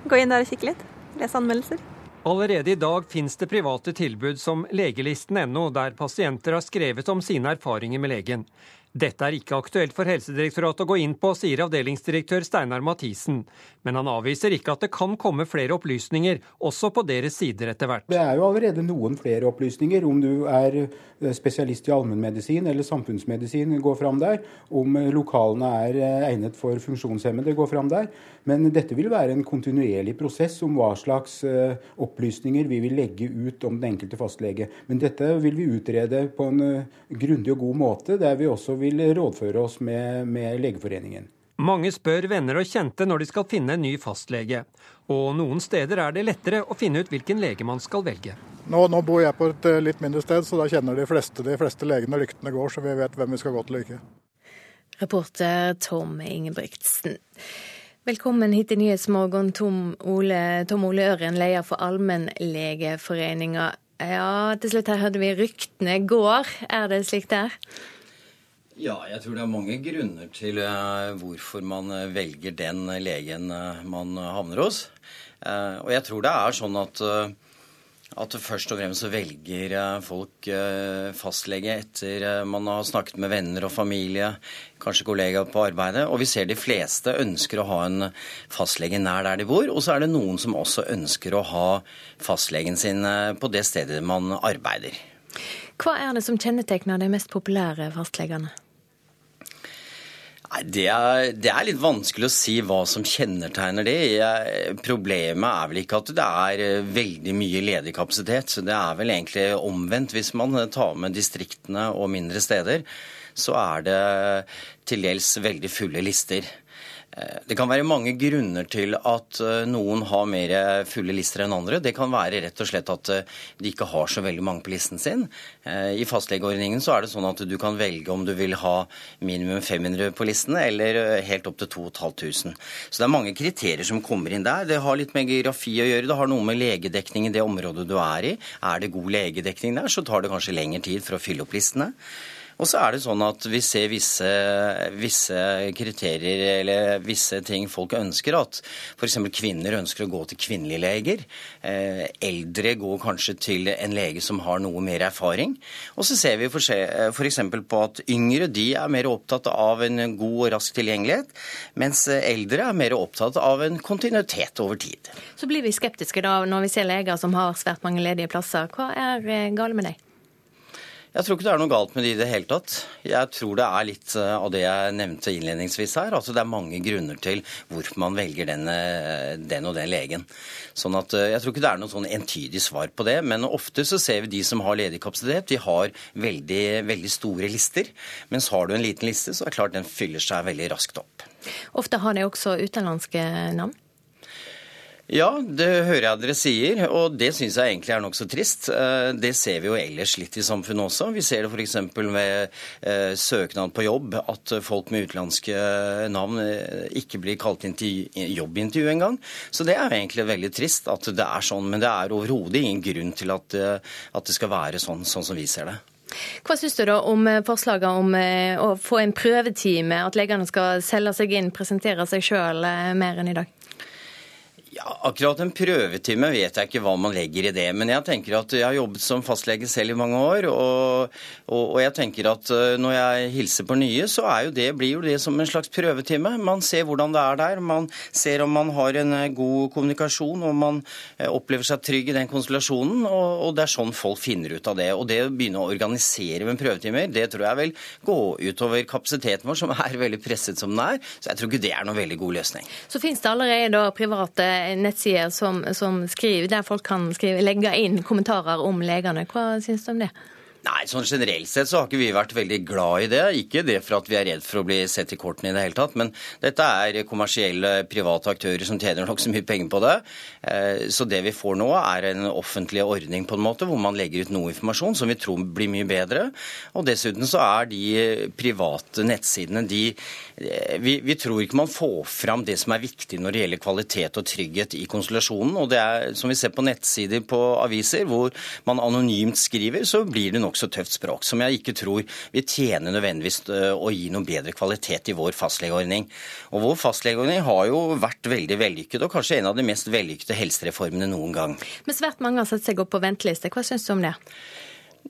Gå inn der og kikke litt. Lese anmeldelser. Allerede i dag finnes det private tilbud som legelisten.no, der pasienter har skrevet om sine erfaringer med legen. Dette er ikke aktuelt for Helsedirektoratet å gå inn på, sier avdelingsdirektør Steinar Mathisen. Men han avviser ikke at det kan komme flere opplysninger, også på deres sider etter hvert. Det er jo allerede noen flere opplysninger, om du er eh, spesialist i allmennmedisin eller samfunnsmedisin, går fram der. Om eh, lokalene er eh, egnet for funksjonshemmede, går fram der. Men dette vil være en kontinuerlig prosess om hva slags opplysninger vi vil legge ut om den enkelte fastlege. Men dette vil vi utrede på en grundig og god måte, der vi også vil rådføre oss med, med Legeforeningen. Mange spør venner og kjente når de skal finne en ny fastlege. Og noen steder er det lettere å finne ut hvilken lege man skal velge. Nå, nå bor jeg på et eh, litt mindre sted, så da kjenner de fleste de fleste legene ryktene går, så vi vet hvem vi skal gå til og ikke. Reporter Tom Ingebrigtsen. Velkommen hit i Nyhetsmorgen, Tom Ole, Tom Ole Øren, leder for Allmennlegeforeninga. Ja, til slutt her hørte vi ryktene går. Er det slik det er? Ja, jeg tror det er mange grunner til uh, hvorfor man uh, velger den legen uh, man havner hos. og jeg tror det er sånn at, at først og fremst så velger folk fastlege etter man har snakket med venner og familie, kanskje kollegaer på arbeidet. Og vi ser de fleste ønsker å ha en fastlege nær der de bor. Og så er det noen som også ønsker å ha fastlegen sin på det stedet man arbeider. Hva er det som kjennetegner de mest populære fastlegene? Nei, det er, det er, litt vanskelig å si hva som kjennetegner det. Problemet er vel ikke at det er eh, veldig mye ledig kapasitet. Det er vel egentlig omvendt. Hvis man tar med distriktene og mindre steder, så er det til dels veldig fulle lister. Eh, det kan være mange grunner til at eh, noen har mer fulle lister enn andre. Det kan være rett og slett at eh, de ikke har så veldig mange på listen sin. I fastlegeordningen så er det sånn at du kan velge om du vil ha minimum 500 på listen, eller helt opp til 2500. Så det er mange kriterier som kommer inn der. Det har litt med geografi å gjøre. Det har noe med legedekning i det området du er i. Er det god legedekning der, så tar det kanskje lengre tid for å fylle opp listene. Og så er det sånn at vi ser visse, visse kriterier eller visse ting folk ønsker. At f.eks. kvinner ønsker å gå til kvinnelige leger. Eh, eldre går kanskje til en lege som har noe mer erfaring. Og så ser vi f.eks. på at yngre de er mer opptatt av en god og rask tilgjengelighet, mens eldre er mer opptatt av en kontinuitet over tid. Så blir vi skeptiske da når vi ser leger som har svært mange ledige plasser. Hva er gale galt med deg? Jeg tror ikke det er noe galt med det i det hele tatt. Jeg tror det er litt eh, av det jeg nevnte innledningsvis her. Altså det er mange grunner til hvorfor man velger den, eh, den og den legen. Sånn at eh, Jeg tror ikke det er noe sånn entydig svar på det. Men ofte så ser vi de som har ledig kapasitet, de har veldig, veldig store lister. Mens har du en liten liste, så er det klart den fyller seg veldig raskt opp. Ofte har de også utenlandske navn? Ja, det hører jeg dere sier, og det syns jeg egentlig er nokså trist. Eh, det ser vi jo ellers litt i samfunnet også. Vi ser det f.eks. med eh, søknad på jobb, at folk med utenlandske navn eh, ikke blir kalt inn til jobbintervju engang. Så det er jo egentlig veldig trist at det er sånn, men det er overhodet ingen grunn til at, at det skal være sånn, sånn som vi ser det. Hva syns du da om forslaget om å få en prøvetime, at legene skal selge seg inn, presentere seg sjøl mer enn i dag? Ja, Akkurat en prøvetime vet jeg ikke hva man legger i det. Men jeg tenker at jeg har jobbet som fastlege selv i mange år. Og, og, og jeg tenker at eh, når jeg hilser på nye, så jo det, blir jo det som en slags prøvetime. Man ser hvordan det er der. Man ser om man har en eh, god kommunikasjon, om man eh, opplever seg trygg i den konstellasjonen. Og, og det er sånn folk finner ut av det. Og det å begynne å organisere med prøvetimer, det tror jeg vil gå utover kapasiteten vår, som er veldig presset som den er. Så jeg tror ikke det er noen veldig god løsning. Så finnes det allerede da private nettsider som, som, skriver, der folk kan skrive, legge inn kommentarer om legene. Hva syns du om det? Nei, sånn Generelt sett så har ikke vi vært veldig glad i det. Ikke det for at vi er redd for å bli sett i kortene i det hele tatt, men dette er kommersielle private aktører som tjener nokså mye penger på det. Eh, så det vi får nå er en offentlig ordning på en måte, hvor man legger ut noe informasjon som vi tror blir mye bedre. Og dessuten så er de private nettsidene de eh, vi, vi tror ikke man får fram det som er viktig når det gjelder kvalitet og trygghet i konstellasjonen. Og det er som vi ser på nettsider på aviser, hvor man anonymt skriver, så blir det noe nokså tøft språk, som jeg ikke tror vil tjene nødvendigvis øh, å gi noe bedre kvalitet i vår fastlegeordning. Og Vår fastlegeordning har jo vært veldig vellykket, og kanskje en av de mest vellykkede helsereformene noen gang. Men svært mange har satt seg opp på venteliste. Hva syns du om det?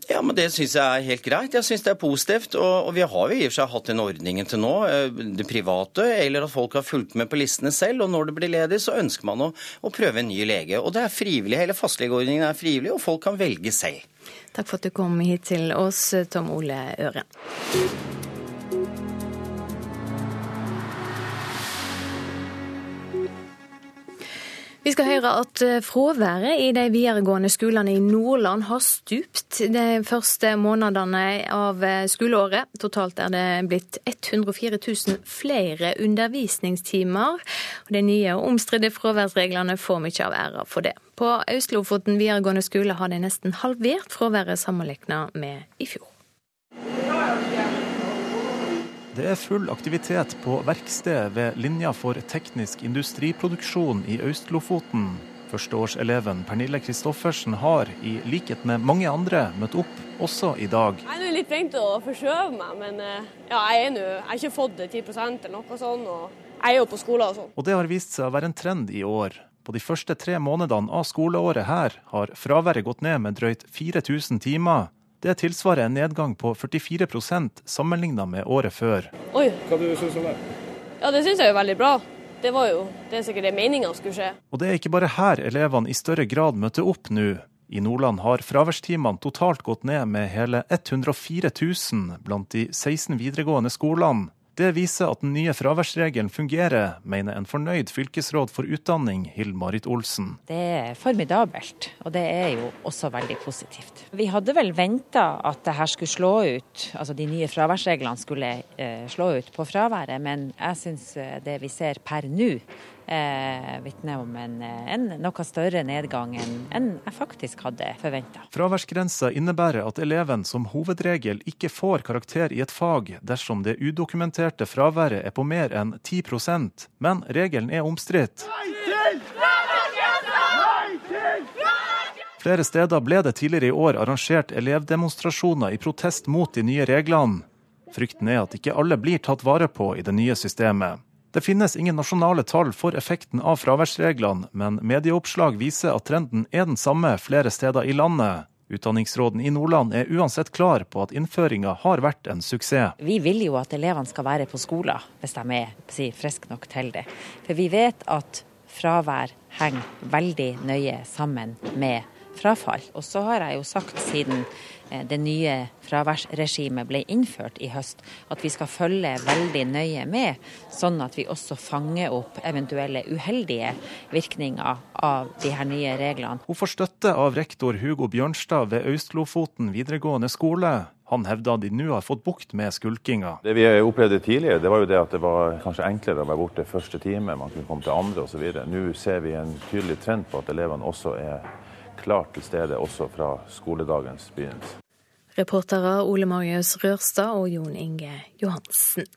Ja, men Det syns jeg er helt greit. Jeg syns det er positivt. Og, og vi har jo i og for seg hatt den ordningen til nå, eh, det private, eller at folk har fulgt med på listene selv. Og når det blir ledig, så ønsker man å, å prøve en ny lege. Og det er frivillig. Hele fastlegeordningen er frivillig, og folk kan velge selv. Takk for at du kom hit til oss, Tom Ole Øren. Vi skal høre at eh, fraværet i de videregående skolene i Nordland har stupt de første månedene av eh, skoleåret. Totalt er det blitt 104 000 flere undervisningstimer. De nye og omstridte fraværsreglene får mye av æra for det. På Øst-Lofoten videregående skole har de nesten halvert fraværet sammenlignet med i fjor. Det er full aktivitet på verksted ved linja for teknisk industriproduksjon i Øst-Lofoten. Førsteårseleven Pernille Kristoffersen har, i likhet med mange andre, møtt opp også i dag. Jeg er litt redd å forskjøve meg, men eh, ja, jeg, er nå, jeg har ikke fått det 10 eller noe sånt. Og jeg er jo på skolen og sånn. Og det har vist seg å være en trend i år. På de første tre månedene av skoleåret her har fraværet gått ned med drøyt 4000 timer. Det tilsvarer en nedgang på 44% sammenligna med året før. Oi. Hva du synes om det? Ja, Det syns jeg er veldig bra. Det var jo det er sikkert det meninga skulle skje. Og det er ikke bare her elevene i større grad møter opp nå. I Nordland har fraværstimene totalt gått ned med hele 104 000 blant de 16 videregående skolene. Det viser at den nye fraværsregelen fungerer, mener en fornøyd fylkesråd for utdanning, Hill-Marit Olsen. Det er formidabelt, og det er jo også veldig positivt. Vi hadde vel venta at det her skulle slå ut, altså de nye fraværsreglene skulle eh, slå ut på fraværet, men jeg syns eh, det vi ser per nå eh, vitner om en, en, noe større nedgang enn jeg faktisk hadde forventa. Fraværsgrensa innebærer at eleven som hovedregel ikke får karakter i et fag dersom det udokumenterte fraværet er på mer enn 10% men regelen er omstridt. Flere steder ble det tidligere i år arrangert elevdemonstrasjoner i protest mot de nye reglene. Frykten er at ikke alle blir tatt vare på i det nye systemet. Det finnes ingen nasjonale tall for effekten av fraværsreglene, men medieoppslag viser at trenden er den samme flere steder i landet. Utdanningsråden i Nordland er uansett klar på at innføringa har vært en suksess. Vi vil jo at elevene skal være på skolen hvis de er si, friske nok til det. For vi vet at fravær henger veldig nøye sammen med frafall. Og så har jeg jo sagt siden det nye fraværsregimet ble innført i høst, at vi skal følge veldig nøye med, sånn at vi også fanger opp eventuelle uheldige virkninger av de her nye reglene. Hun får støtte av rektor Hugo Bjørnstad ved Øst-Lofoten videregående skole. Han hevder de nå har fått bukt med skulkinga. Det vi opplevde tidligere, det var jo det at det var kanskje enklere å være borte første time, man kunne komme til andre osv. Nå ser vi en tydelig trend på at elevene også er klart til stede også fra skoledagens begynnelse. Reportere Ole Marius Rørstad og Jon Inge Johansen.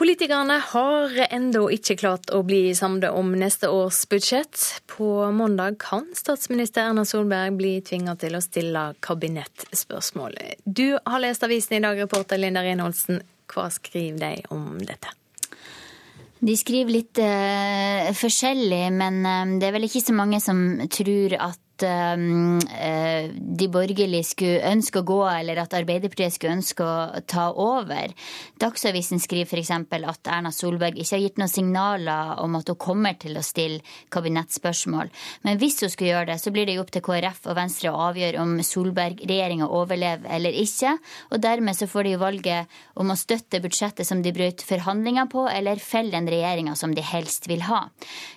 Politikerne har ennå ikke klart å bli samlet om neste års budsjett. På mandag kan statsminister Erna Solberg bli tvinga til å stille kabinettspørsmål. Du har lest avisen i dag, reporter Linda Reinholdsen. Hva skriver de om dette? De skriver litt uh, forskjellig, men uh, det er vel ikke så mange som tror at um, de borgerlige skulle ønske å gå, eller at Arbeiderpartiet skulle ønske å ta over. Dagsavisen skriver f.eks. at Erna Solberg ikke har gitt noen signaler om at hun kommer til å stille kabinettspørsmål. Men hvis hun skulle gjøre det, så blir det jo opp til KrF og Venstre å avgjøre om Solberg-regjeringa overlever eller ikke. Og dermed så får de jo valget om å støtte budsjettet som de brøt forhandlinger på, eller felle den regjeringa som de helst vil ha.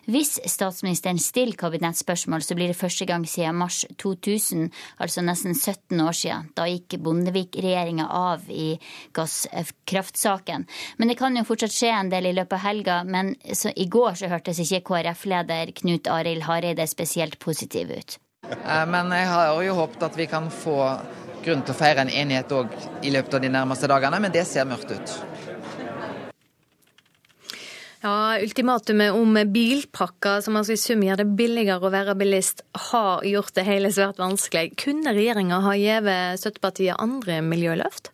Hvis statsministeren stiller kabinettspørsmål, så blir det første gang siden mars 2000, altså nesten 17 år siden. Da gikk Bondevik-regjeringa av i gasskraftsaken. Men det kan jo fortsatt skje en del i løpet av helga. Men i går så hørtes ikke KrF-leder Knut Arild Hareide spesielt positiv ut. Eh, men jeg har jo håpet at vi kan få grunn til å feire en enighet òg i løpet av de nærmeste dagene, men det ser mørkt ut. Ja, Ultimatumet om bilpakker, som altså i sum gjør det billigere å være bilist, har gjort det hele svært vanskelig. Kunne regjeringa ha gitt støttepartiet andre miljøløft?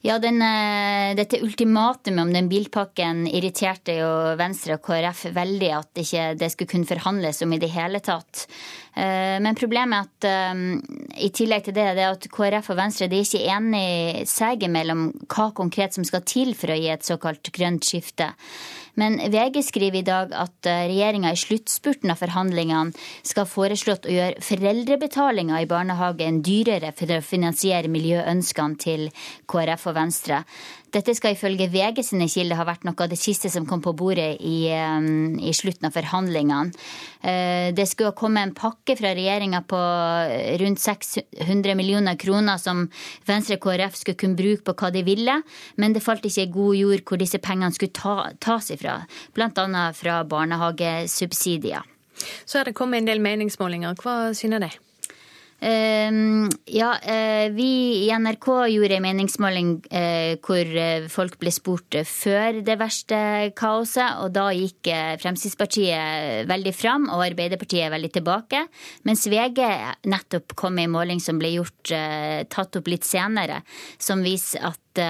Ja, den, eh, Dette ultimatumet om den bilpakken irriterte jo Venstre og KrF veldig at ikke det skulle kunne forhandles om i det hele tatt. Eh, men problemet er at um, i tillegg til det, det er at KrF og Venstre de er ikke enige seg imellom hva konkret som skal til for å gi et såkalt grønt skifte. Men VG skriver i dag at eh, regjeringa i sluttspurten av forhandlingene skal foreslått å gjøre foreldrebetalinga i barnehagen dyrere for å finansiere miljøønskene til KrF og Venstre. Dette skal ifølge VG sine kilder ha vært noe av det siste som kom på bordet i, eh, i slutten av forhandlingene. Eh, det skulle komme en pakke fra regjeringa på rundt 600 millioner kroner som Venstre og KrF skulle kunne bruke på hva de ville, men det falt ikke i god jord hvor disse pengene skulle ta, tas ifra, bl.a. fra barnehagesubsidier. Så er det kommet en del meningsmålinger. Hva synes de? Uh, ja, uh, vi i NRK gjorde en meningsmåling uh, hvor eh, folk ble spurt før det verste kaoset, og da gikk Fremskrittspartiet veldig fram og Arbeiderpartiet veldig tilbake. Mens VG nettopp kom med en måling som ble gjort, tatt opp litt senere, som viser at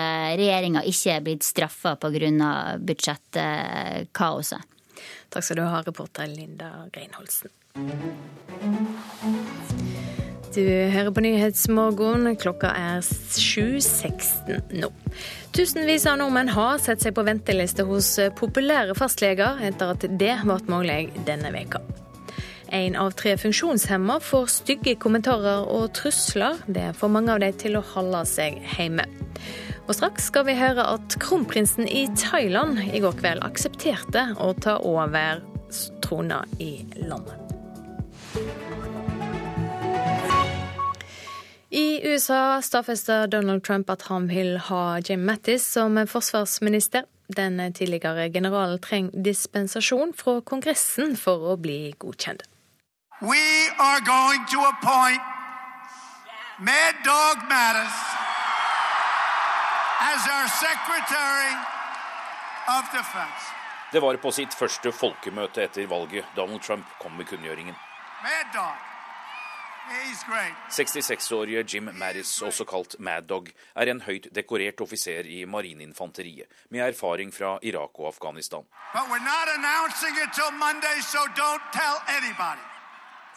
regjeringa ikke er blitt straffa pga. budsjettkaoset. Takk skal du ha, reporter Linda Greinholsen. Du hører på Nyhetsmorgen. Klokka er 7.16 nå. Tusenvis av nordmenn har sett seg på venteliste hos populære fastleger etter at det ble mulig denne veka. En av tre funksjonshemma får stygge kommentarer og trusler. Det får mange av dem til å holde seg hjemme. Og straks skal vi høre at kronprinsen i Thailand i går kveld aksepterte å ta over trona i landet. I USA stadfester Donald Trump at han vil ha Jim Mattis som forsvarsminister. Den tidligere generalen trenger dispensasjon fra Kongressen for å bli godkjent. We are going to appoint Mad Dog Mattis as our Secretary of Defense. Det var på sitt første folkemøte etter valget Donald Trump kom med kunngjøringen. Mad Dog. 66-årige Jim Mattis, også kalt Mad Dog, er en høyt dekorert offiser i marineinfanteriet med erfaring fra Irak og Afghanistan.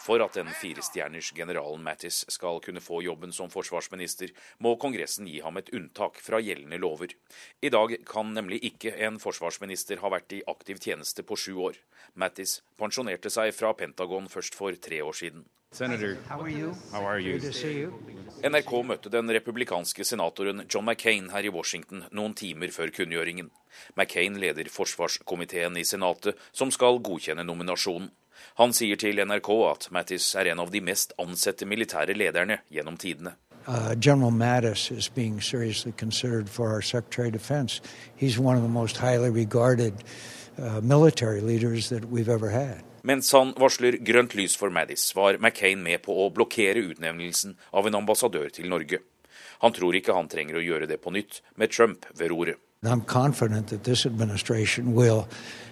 For at den firestjerners generalen Mattis skal kunne få jobben som forsvarsminister, må Kongressen gi ham et unntak fra gjeldende lover. I dag kan nemlig ikke en forsvarsminister ha vært i aktiv tjeneste på sju år. Mattis pensjonerte seg fra Pentagon først for tre år siden. Senator, how are you? How are you? Good to see you. NRK møtte den republikanske senatoren John McCain her i Washington noen timer før kunngjøringen. McCain leder forsvarskomiteen i Senatet, som skal godkjenne nominasjonen. Han sier til NRK at Mattis er en av de mest ansette militære lederne gjennom tidene. Uh, General Mattis is being seriously considered for our Secretary of Defense. He's one of the most highly regarded uh, military leaders that we've ever had. Mens han varsler grønt lys for Maddis, var McCain med på å blokkere utnevnelsen av en ambassadør til Norge. Han tror ikke han trenger å gjøre det på nytt, med Trump ved roret. I'm confident that this administration will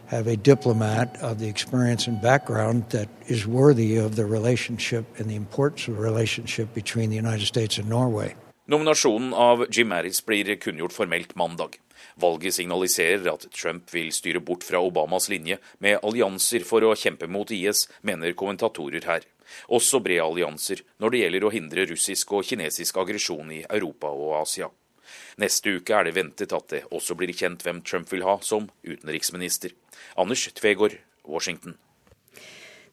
have a diplomat of the experience and background that is worthy of the relationship and the importance of the relationship between the United States and Norway. Nominasjonen av Jim Mattis blir kunngjort formelt mandag. Valget signaliserer at Trump vil styre bort fra Obamas linje med allianser for å kjempe mot IS, mener kommentatorer her. Også brede allianser når det gjelder å hindre russisk og kinesisk aggresjon i Europa og Asia. Neste uke er det ventet at det også blir kjent hvem Trump vil ha som utenriksminister. Anders Tvegård, Washington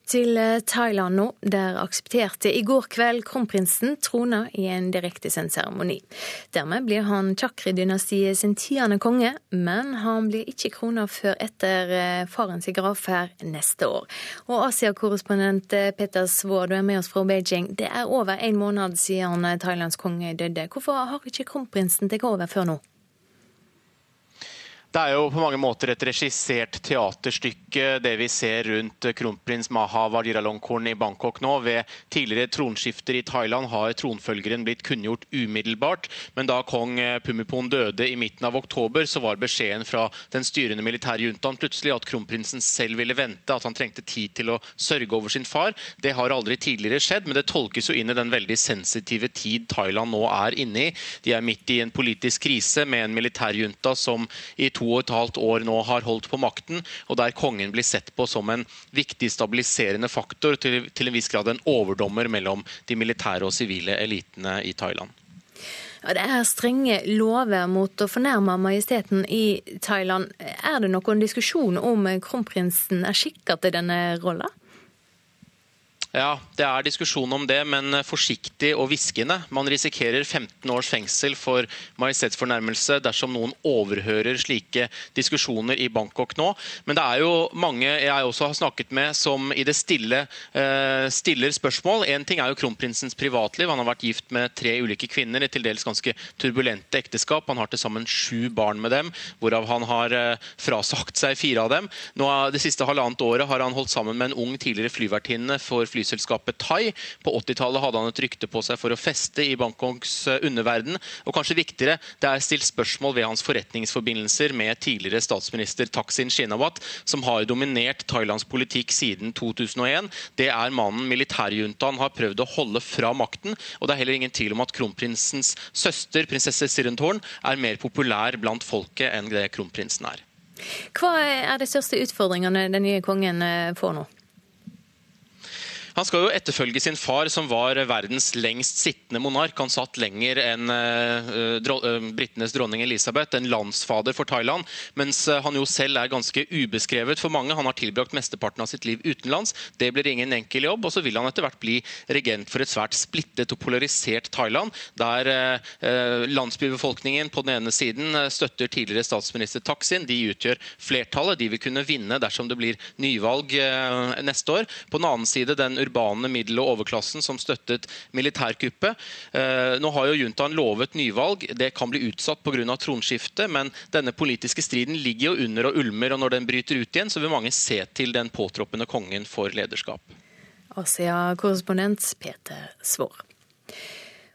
til eh, Thailand nå. Der aksepterte i går kveld kronprinsen trona i en direktesendt seremoni. Dermed blir han Chakri-dynastiet sin tiende konge, men han blir ikke krona før etter eh, farens gravferd neste år. Og Asia-korrespondent eh, Peter Svår, du er med oss fra Beijing. Det er over en måned siden Thailands konge døde. Hvorfor har ikke kronprinsen tatt over før nå? Det er jo på mange måter et regissert teaterstykke, det vi ser rundt kronprins Maha Vajiralongkorn i Bangkok nå. Ved tidligere tronskifter i Thailand har tronfølgeren blitt kunngjort umiddelbart. Men da kong Pumipon døde i midten av oktober, så var beskjeden fra den styrende militærjuntaen plutselig at kronprinsen selv ville vente, at han trengte tid til å sørge over sin far. Det har aldri tidligere skjedd, men det tolkes jo inn i den veldig sensitive tid Thailand nå er inne i. De er midt i en politisk krise med en militærjunta som i to og et halvt år nå har holdt på makten, og der kongen blir sett på som en viktig stabiliserende faktor, til, til en viss grad en overdommer mellom de militære og sivile elitene i Thailand. Ja, det er strenge lover mot å fornærme majesteten i Thailand. Er det noen diskusjon om kronprinsen er skikka til denne rolla? Ja, det er diskusjon om det, men forsiktig og hviskende. Man risikerer 15 års fengsel for majestetsfornærmelse dersom noen overhører slike diskusjoner i Bangkok nå. Men det er jo mange jeg også har snakket med som i det stille uh, stiller spørsmål. Én ting er jo kronprinsens privatliv. Han har vært gift med tre ulike kvinner i til dels ganske turbulente ekteskap. Han har til sammen sju barn med dem, hvorav han har uh, frasagt seg fire av dem. Nå, det siste halvannet året har han holdt sammen med en ung tidligere flyvertinne for fly flyselskapet Thai. På 80-tallet hadde han et rykte på seg for å feste i Bangkoks eh, underverden. Og kanskje viktigere, det er stilt spørsmål ved hans forretningsforbindelser med tidligere statsminister Taksin Shinawat, som har dominert Thailands politikk siden 2001. Det er mannen militærjuntaen har prøvd å holde fra makten. Og det er heller ingen tvil om at kronprinsens søster, prinsesse Sirentorn, er mer populær blant folket enn det kronprinsen er. Hva er de største utfordringene den nye kongen eh, får nå? Han skal jo etterfølge sin far, som var verdens lengst sittende monark. Han satt lenger enn uh, uh, britenes dronning Elisabeth, en landsfader for Thailand. Mens uh, han jo selv er ganske ubeskrevet for mange. Han har tilbrakt mesteparten av sitt liv utenlands. Det blir ingen enkel jobb. Og så vil han etter hvert bli regent for et svært splittet og polarisert Thailand, der landsbybefolkningen på den ene siden støtter tidligere statsminister Taksin. De utgjør flertallet. De vil kunne vinne dersom det blir nyvalg neste år. På den annen side den urbane middel- og overklassen som støttet militærkuppet. Eh, nå har jo juntaen lovet nyvalg. Det kan bli utsatt pga. tronskiftet, men denne politiske striden ligger jo under og ulmer. og Når den bryter ut igjen, så vil mange se til den påtroppende kongen for lederskap. Asia-korrespondent Peter Svår.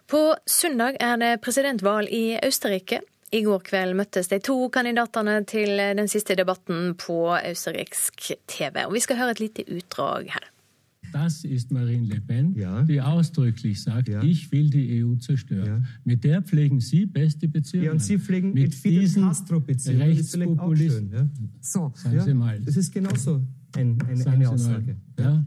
På søndag er det presidentvalg i Østerrike. I går kveld møttes de to kandidatene til den siste debatten på østerriksk TV. Og Vi skal høre et lite utdrag her. Das ist Marine Le Pen, ja. die ausdrücklich sagt, ja. ich will die EU zerstören. Ja. Mit der pflegen Sie beste Beziehungen. Ja, und Sie pflegen mit, mit Fidel Castro Beziehungen. Rechtspopulisten. Ja. So, Sagen Sie mal. Das ist genauso ein, eine, eine Aussage. Ja.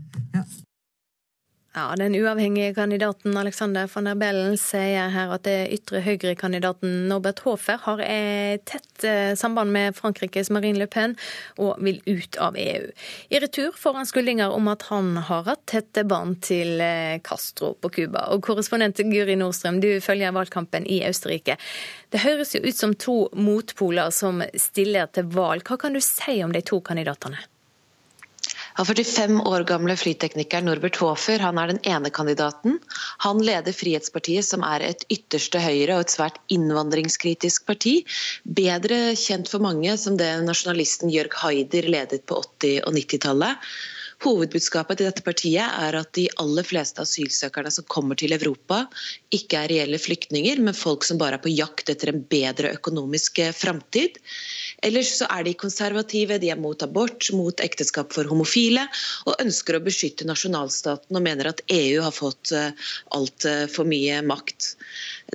Ja, Den uavhengige kandidaten Alexander van der Bellen sier her at det ytre høyre-kandidaten Norbert Hofer har et tett eh, samband med Frankrikes Marine Le Pen og vil ut av EU. I retur får han skuldinger om at han har hatt tette bånd til eh, Castro på Cuba. Og korrespondent Guri Nordstrøm, du følger valgkampen i Østerrike. Det høres jo ut som to motpoler som stiller til valg. Hva kan du si om de to kandidatene? Han 45 år gamle flyteknikeren Norbert Hofer han er den ene kandidaten. Han leder Frihetspartiet, som er et ytterste høyre og et svært innvandringskritisk parti. Bedre kjent for mange som det nasjonalisten Jørg Haider ledet på 80- og 90-tallet. Hovedbudskapet til dette partiet er at de aller fleste asylsøkerne som kommer til Europa, ikke er reelle flyktninger, men folk som bare er på jakt etter en bedre økonomisk framtid. Ellers så er de konservative, de er mot abort, mot ekteskap for homofile, og ønsker å beskytte nasjonalstaten og mener at EU har fått eh, altfor mye makt.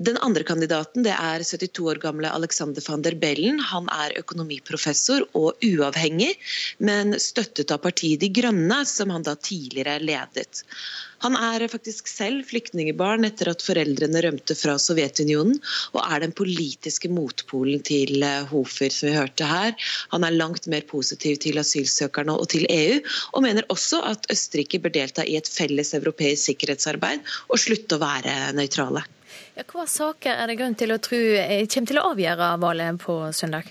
Den andre kandidaten det er 72 år gamle Alexander van der Bellen. Han er økonomiprofessor og uavhengig, men støttet av partiet De Grønne, som han da tidligere ledet. Han er faktisk selv flyktningebarn etter at foreldrene rømte fra Sovjetunionen, og er den politiske motpolen til eh, Hofer, som vi hørte her. Han er langt mer positiv til asylsøkerne og til EU, og mener også at Østerrike bør delta i et felles europeisk sikkerhetsarbeid og slutte å være nøytrale. Ja, hva saker er det grunn til å tro eh, kommer til å avgjøre valget på søndag?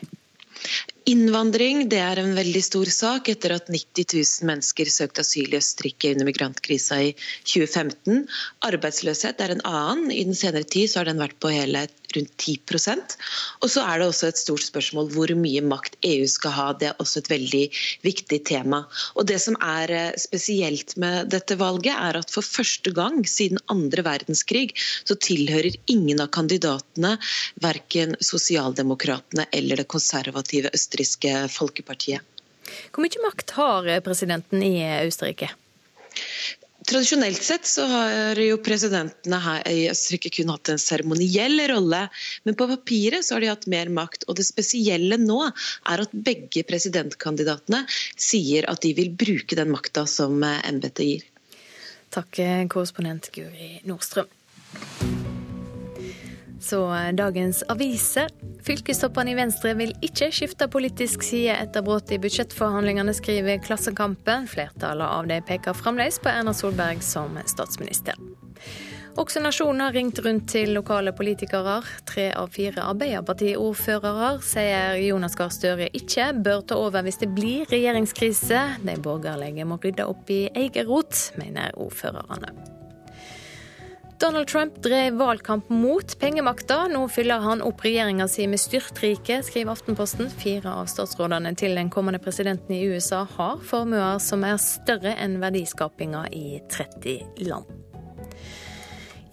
Innvandring det er en veldig stor sak etter at 90 000 mennesker søkte asyl i Østerrike under migrantkrisa i 2015. Arbeidsløshet er en annen. I den senere tid har den vært på hele rundt 10% Og så er det også et stort spørsmål hvor mye makt EU skal ha. Det er også et veldig viktig tema. Og Det som er eh, spesielt med dette valget, er at for første gang siden andre verdenskrig så tilhører ingen av kandidatene verken sosialdemokratene eller det konservative østerrikske folkepartiet. Hvor mye makt har presidenten i Østerrike? Tradisjonelt sett så har jo presidentene her i Østerrike kun hatt en seremoniell rolle, men på papiret så har de hatt mer makt. Og det spesielle nå er at begge presidentkandidatene sier at de vil bruke den makta som embetet gir. Takk, korrespondent Guri Nordstrøm. Så eh, dagens aviser. Fylkestoppene i Venstre vil ikke skifte politisk side etter brudd i budsjettforhandlingene, skriver Klassekampen. Flertallet av dem peker fremdeles på Erna Solberg som statsminister. Også Nasjonen har ringt rundt til lokale politikere. Tre av fire Arbeiderparti-ordførere sier Jonas Gahr Støre ikke bør ta over hvis det blir regjeringskrise. De borgerlige må rydde opp i egen rot, mener ordførerne. Donald Trump drev valgkamp mot pengemakta. Nå fyller han opp regjeringa si med styrtrike, skriver Aftenposten. Fire av statsrådene til den kommende presidenten i USA har formuer som er større enn verdiskapinga i 30 land.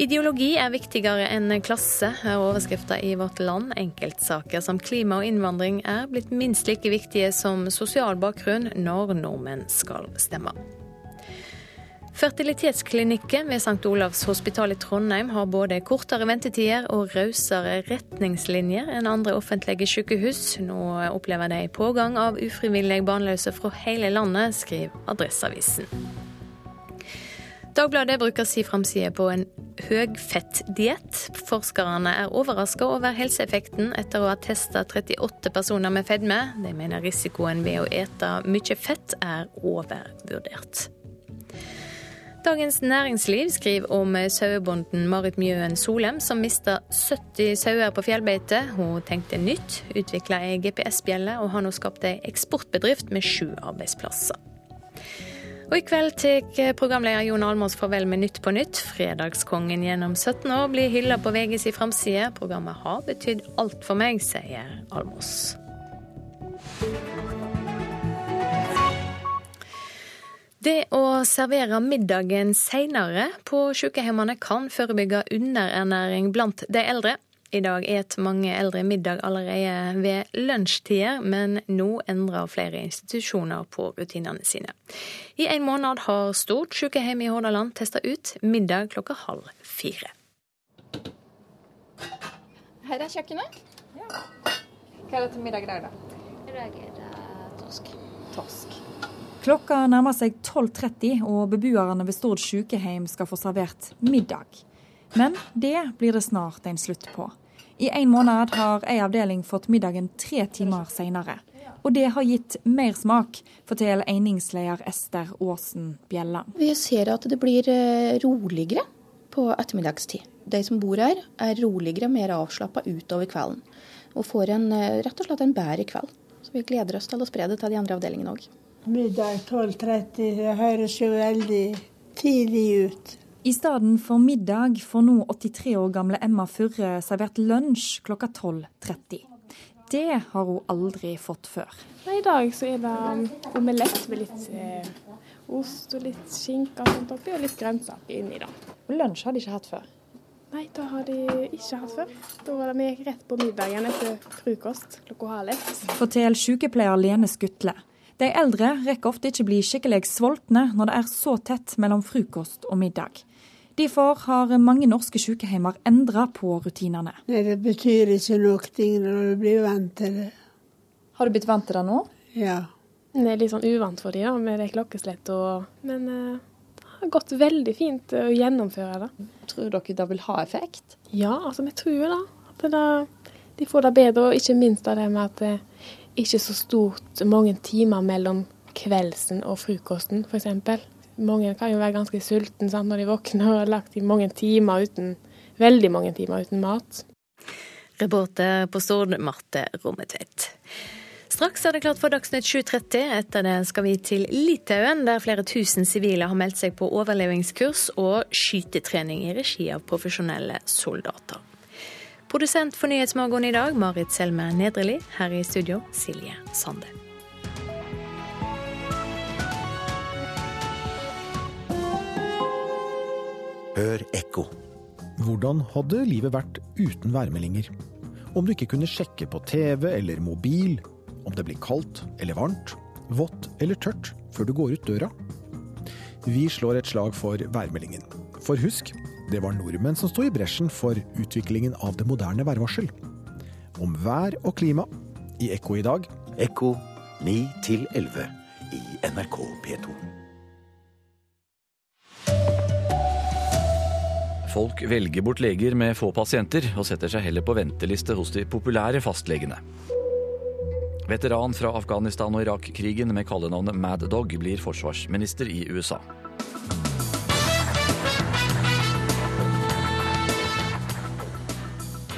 Ideologi er viktigere enn klasse, er overskrifta i Vårt Land. Enkeltsaker som klima og innvandring er blitt minst like viktige som sosial bakgrunn når nordmenn skal stemme. Fertilitetsklinikken ved St. Olavs hospital i Trondheim har både kortere ventetider og rausere retningslinjer enn andre offentlige sykehus. Nå opplever de pågang av ufrivillig barnløse fra hele landet, skriver Adresseavisen. Dagbladet bruker si framside på en høgfettdiett. Forskerne er overraska over helseeffekten etter å ha testa 38 personer med fedme. De mener risikoen ved å ete mye fett er overvurdert. Dagens Næringsliv skriver om sauebonden Marit Mjøen Solem, som mista 70 sauer på fjellbeite. Hun tenkte nytt, utvikla ei GPS-bjelle og har nå skapt ei eksportbedrift med sju arbeidsplasser. Og I kveld tar programleder Jon Almås farvel med Nytt på nytt. Fredagskongen gjennom 17 år blir hylla på VGs framside. Programmet har betydd alt for meg, sier Almås. Det å servere middagen seinere på sykehjemmene kan forebygge underernæring blant de eldre. I dag et mange eldre middag allerede ved lunsjtider, men nå endrer flere institusjoner på rutinene sine. I en måned har Stort sykehjem i Hordaland testa ut middag klokka halv fire. Her er kjøkkenet. Ja. Hva er det til middag i dag, da? I dag er det torsk. Torsk. Klokka nærmer seg 12.30, og beboerne ved Stord sykehjem skal få servert middag. Men det blir det snart en slutt på. I en måned har ei avdeling fått middagen tre timer seinere. Og det har gitt mer smak, forteller einingsleder Ester Aasen Bjelland. Vi ser at det blir eh, roligere på ettermiddagstid. De som bor her er roligere, mer avslappa utover kvelden. Og får en, eh, rett og slett en bedre kveld. Så vi gleder oss til å spre det til de andre avdelingene òg. Middag 12.30. Det høres jo veldig tidlig ut. I stedet for middag får nå 83 år gamle Emma Furre servert lunsj klokka 12.30. Det har hun aldri fått før. I dag så er det um, omelett med litt eh, ost og litt skinke og sånt oppi, og litt grønnsaker inni. da. Og Lunsj har de ikke hatt før? Nei, det har de ikke hatt før. Da var det vi rett på middagen etter frokost klokka halv ett. Forteller sykepleier Lene Skutle. De eldre rekker ofte ikke bli skikkelig sultne når det er så tett mellom frokost og middag. Derfor har mange norske sykehjemmer endra på rutinene. Nei, Det betyr ikke noe når du blir vant til det. Har du blitt vant til det nå? Ja. Det er litt sånn uvant for dem med det klokkeslettet. Og... Men det har gått veldig fint å gjennomføre det. Tror dere det vil ha effekt? Ja, altså vi tror det. At det, de får det bedre, og ikke minst av det med at uh, ikke så stort mange timer mellom kveldsen og frokosten, f.eks. Mange kan jo være ganske sultne sant, når de våkner og har lagt i mange timer uten, veldig mange timer uten mat. Reporter på Stord, Marte Rommetveit. Straks er det klart for Dagsnytt 7.30. Etter det skal vi til Litauen, der flere tusen sivile har meldt seg på overlevingskurs og skytetrening i regi av profesjonelle soldater. Produsent for Nyhetsmorgen i dag, Marit Selme Nedreli. Her i studio, Silje Sande. Hør ekko. Hvordan hadde livet vært uten værmeldinger? Om du ikke kunne sjekke på TV eller mobil om det blir kaldt eller varmt, vått eller tørt før du går ut døra? Vi slår et slag for værmeldingen. For husk, det var nordmenn som sto i bresjen for utviklingen av det moderne værvarsel. Om vær og klima i Ekko i dag. Ekko 9 til 11 i NRK P2. Folk velger bort leger med få pasienter, og setter seg heller på venteliste hos de populære fastlegene. Veteran fra Afghanistan og Irak-krigen med kallenavnet Mad Dog blir forsvarsminister i USA.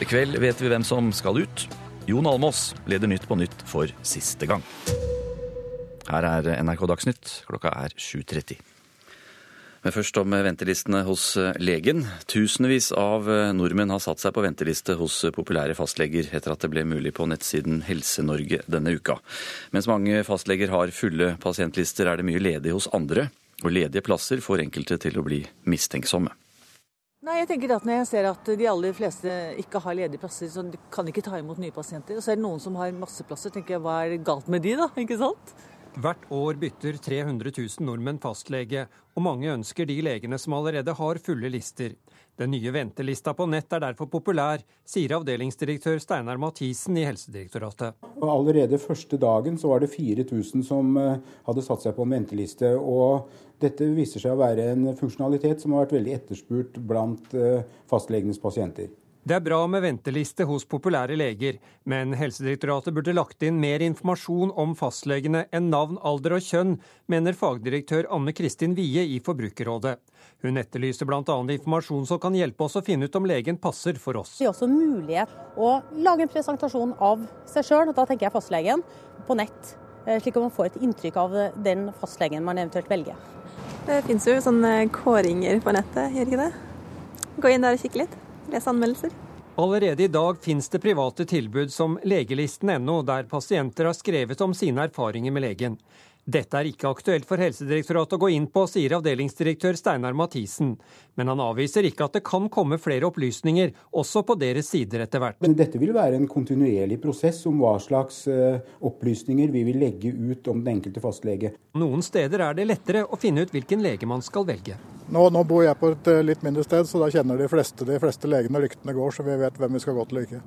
I kveld vet vi hvem som skal ut. Jon Almås leder Nytt på Nytt for siste gang. Her er NRK Dagsnytt. Klokka er 7.30. Men først om ventelistene hos legen. Tusenvis av nordmenn har satt seg på venteliste hos populære fastleger etter at det ble mulig på nettsiden Helse-Norge denne uka. Mens mange fastleger har fulle pasientlister, er det mye ledig hos andre. Og ledige plasser får enkelte til å bli mistenksomme. Nei, jeg tenker at Når jeg ser at de aller fleste ikke har ledige plasser, så de kan ikke ta imot nye pasienter. Og så er det noen som har masse plasser, tenker jeg hva er galt med de, da? Ikke sant? Hvert år bytter 300 000 nordmenn fastlege, og mange ønsker de legene som allerede har fulle lister. Den nye ventelista på nett er derfor populær, sier avdelingsdirektør Steinar Mathisen i Helsedirektoratet. Allerede første dagen så var det 4000 som eh, hadde satt seg på en venteliste. og dette viser seg å være en funksjonalitet som har vært veldig etterspurt blant eh, fastlegenes pasienter. Det er bra med venteliste hos populære leger, men Helsedirektoratet burde lagt inn mer informasjon om fastlegene enn navn, alder og kjønn, mener fagdirektør Anne Kristin Wie i Forbrukerrådet. Hun etterlyser bl.a. informasjon som kan hjelpe oss å finne ut om legen passer for oss. Det gir også mulighet å lage en presentasjon av seg sjøl, da tenker jeg fastlegen, på nett. Eh, slik at man får et inntrykk av den fastlegen man eventuelt velger. Det finnes jo sånne kåringer på nettet, gjør ikke det? Gå inn der og kikke litt. Les anmeldelser. Allerede i dag finnes det private tilbud som legelisten.no, der pasienter har skrevet om sine erfaringer med legen. Dette er ikke aktuelt for Helsedirektoratet å gå inn på, sier avdelingsdirektør Steinar Mathisen. Men han avviser ikke at det kan komme flere opplysninger, også på deres sider etter hvert. Men dette vil være en kontinuerlig prosess om hva slags uh, opplysninger vi vil legge ut om den enkelte fastlege. Noen steder er det lettere å finne ut hvilken lege man skal velge. Nå, nå bor jeg på et uh, litt mindre sted, så da kjenner de fleste, de fleste legene ryktene går, så vi vet hvem vi skal gå til og ikke.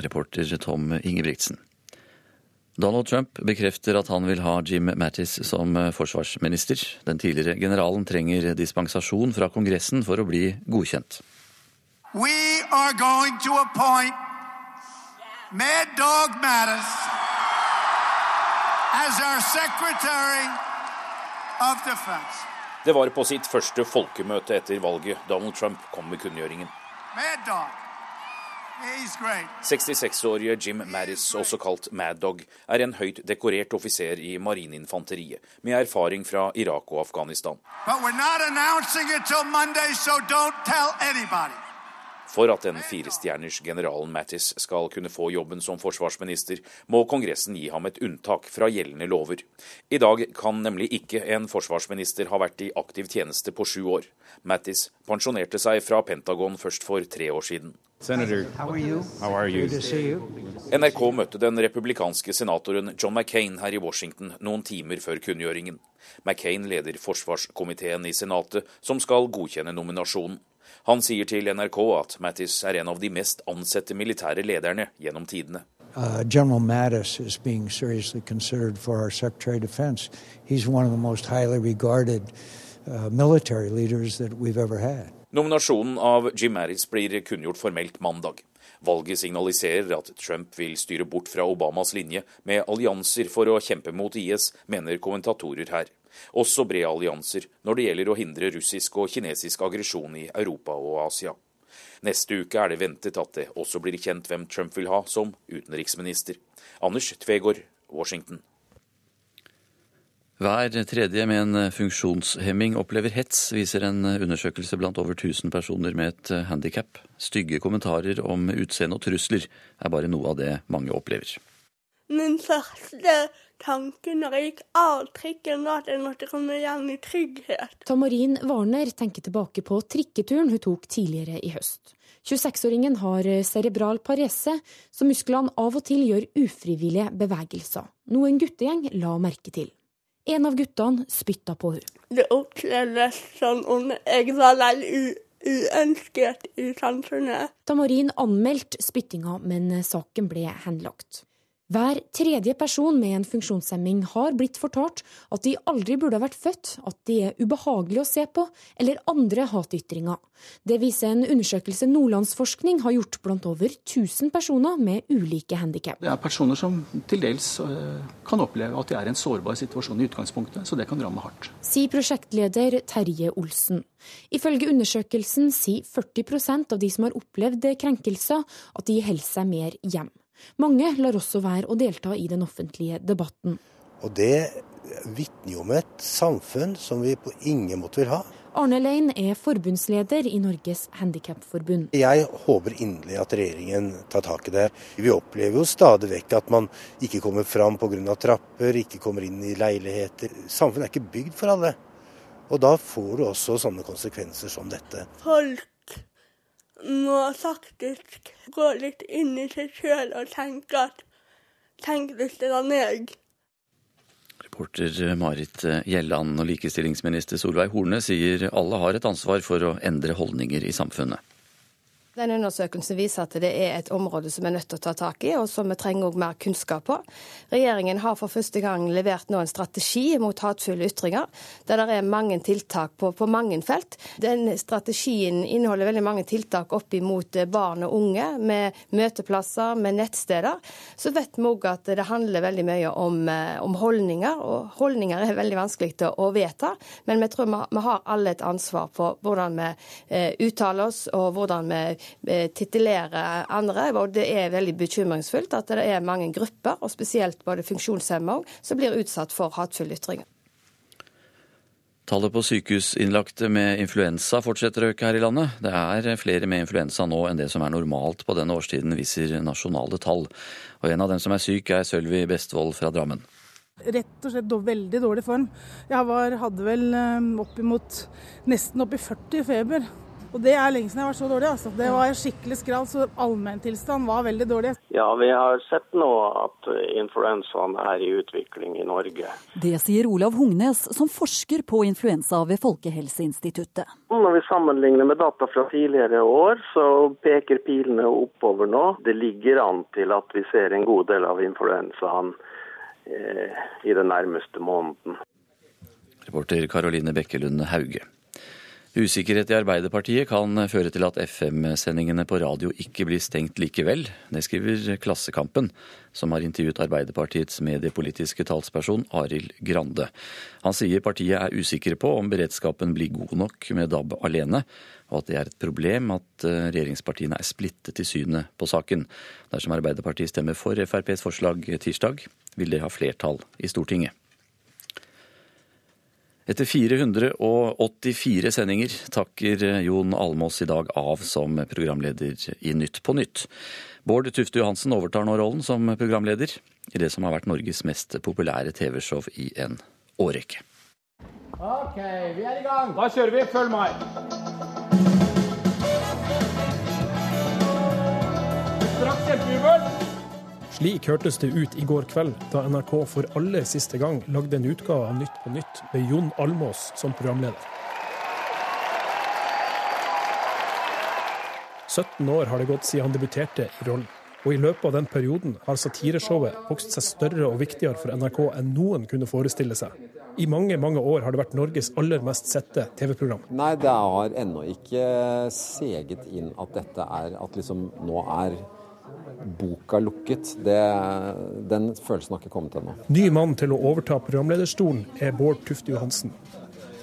Reporter Tom Ingebrigtsen. Donald Trump bekrefter at han vil ha Jim Mattis som eh, forsvarsminister. Den tidligere generalen trenger dispensasjon fra Kongressen for å bli godkjent. We are going to appoint Mad Dog Mattis as our Secretary of Defense. Det var på sitt første folkemøte etter valget Donald Trump kom med kunngjøringen. Mad Dog. 66-årige Jim Mattis, også kalt Mad Dog, er en høyt dekorert offiser i marineinfanteriet, med erfaring fra Irak og Afghanistan. Monday, so For at den firestjerners generalen Mattis skal kunne få jobben som forsvarsminister, må Kongressen gi ham et unntak fra gjeldende lover. I dag kan nemlig ikke en forsvarsminister ha vært i aktiv tjeneste på sju år. Mattis pensjonerte seg fra Pentagon først for tre år siden. Senator, how are you? How are you? Good to see you. NRK møtte den republikanske senatoren John McCain her i Washington noen timer før kunngjøringen. McCain leder forsvarskomiteen i Senatet, som skal godkjenne nominasjonen. Han sier til NRK at Mattis er en av de mest ansette militære lederne gjennom tidene. Uh, General Mattis is being seriously considered for our Secretary of Defense. He's one of the most highly regarded uh, military leaders that we've ever had. Nominasjonen av Jim Mattis blir kunngjort formelt mandag. Valget signaliserer at Trump vil styre bort fra Obamas linje med allianser for å kjempe mot IS, mener kommentatorer her. Også brede allianser når det gjelder å hindre russisk og kinesisk aggresjon i Europa og Asia. Neste uke er det ventet at det også blir kjent hvem Trump vil ha som utenriksminister. Anders Tvegård, Washington. Hver tredje med en funksjonshemming opplever hets, viser en undersøkelse blant over 1000 personer med et handikap. Stygge kommentarer om utseende og trusler er bare noe av det mange opplever. Min første tanke når jeg gikk av trikken, var at jeg måtte komme hjem i trygghet. Tamarin Warner tenker tilbake på trikketuren hun tok tidligere i høst. 26-åringen har cerebral parese, så musklene av og til gjør ufrivillige bevegelser, noe en guttegjeng la merke til. En av guttene spytta på henne. Det opplevdes som om jeg var veldig uønsket i samfunnet. Tamarin anmeldte spyttinga, men saken ble henlagt. Hver tredje person med en funksjonshemming har blitt fortalt at de aldri burde ha vært født, at de er ubehagelige å se på, eller andre hatytringer. Det viser en undersøkelse Nordlandsforskning har gjort blant over 1000 personer med ulike handikap. Det er personer som til dels eh, kan oppleve at de er i en sårbar situasjon i utgangspunktet, så det kan ramme hardt. Sier prosjektleder Terje Olsen. Ifølge undersøkelsen sier 40% av de som har opplevd krenkelser, at de holder seg mer hjem. Mange lar også være å delta i den offentlige debatten. Og Det vitner jo om et samfunn som vi på ingen måte vil ha. Arne Lein er forbundsleder i Norges Handikapforbund. Jeg håper inderlig at regjeringen tar tak i det. Vi opplever jo stadig vekk at man ikke kommer fram pga. trapper, ikke kommer inn i leiligheter. Samfunnet er ikke bygd for alle. Og da får du også sånne konsekvenser som dette. Folk må faktisk gå litt inn i seg sjøl og tenke at Tenk hvis det var meg. Reporter Marit Gjelland og likestillingsminister Solveig Horne sier alle har et ansvar for å endre holdninger i samfunnet. Den undersøkelsen viser at det er et område som vi er nødt til å ta tak i, og som vi trenger mer kunnskap på. Regjeringen har for første gang levert nå en strategi mot hatefulle ytringer, der det er mange tiltak på, på mange felt. Den strategien inneholder veldig mange tiltak opp imot barn og unge, med møteplasser, med nettsteder. Så vet vi òg at det handler veldig mye om, eh, om, holdninger, og holdninger er veldig vanskelig til å vedta. Men vi tror vi, har alle et ansvar på hvordan vi eh, uttaler oss, og hvordan vi Eh, titulere andre. Og det er veldig bekymringsfullt at det er mange grupper, og spesielt både funksjonshemmede, som blir utsatt for hatefulle ytringer. Tallet på sykehusinnlagte med influensa fortsetter å øke her i landet. Det er flere med influensa nå enn det som er normalt på denne årstiden, viser nasjonale tall. Og en av dem som er syk, er Sølvi Bestvold fra Drammen. Rett og slett veldig dårlig form. Jeg var, hadde vel eh, oppimot nesten oppi 40 feber. Og det er lenge siden jeg har vært så dårlig. altså. Det var skikkelig skral, så allmenntilstanden var veldig dårlig. Ja, vi har sett nå at influensaen er i utvikling i Norge. Det sier Olav Hungnes, som forsker på influensa ved Folkehelseinstituttet. Når vi sammenligner med data fra tidligere år, så peker pilene oppover nå. Det ligger an til at vi ser en god del av influensaen eh, i den nærmeste måneden. Reporter Karoline Bekkelund Hauge. Usikkerhet i Arbeiderpartiet kan føre til at FM-sendingene på radio ikke blir stengt likevel. Det skriver Klassekampen, som har intervjuet Arbeiderpartiets mediepolitiske talsperson Arild Grande. Han sier partiet er usikre på om beredskapen blir god nok med DAB alene, og at det er et problem at eh, regjeringspartiene er splittet i synet på saken. Dersom Arbeiderpartiet stemmer for FrPs forslag tirsdag, vil det ha flertall i Stortinget. Etter 484 sendinger takker Jon Almås i dag av som programleder i Nytt på Nytt. Bård Tufte Johansen overtar nå rollen som programleder i det som har vært Norges mest populære TV-show i en årrekke. OK, vi er i gang. Da kjører vi. Følg meg. Straks kjempejubel. Slik hørtes det ut i går kveld, da NRK for aller siste gang lagde en utgave av Nytt på Nytt med Jon Almås som programleder. 17 år har det gått siden han debuterte i rollen. Og i løpet av den perioden har satireshowet vokst seg større og viktigere for NRK enn noen kunne forestille seg. I mange mange år har det vært Norges aller mest sette TV-program. Nei, det har ennå ikke seget inn at dette er At liksom nå er boka lukket, det, den følelsen har ikke kommet ennå. Ny mann til å overta programlederstolen er Bård Tufte Johansen.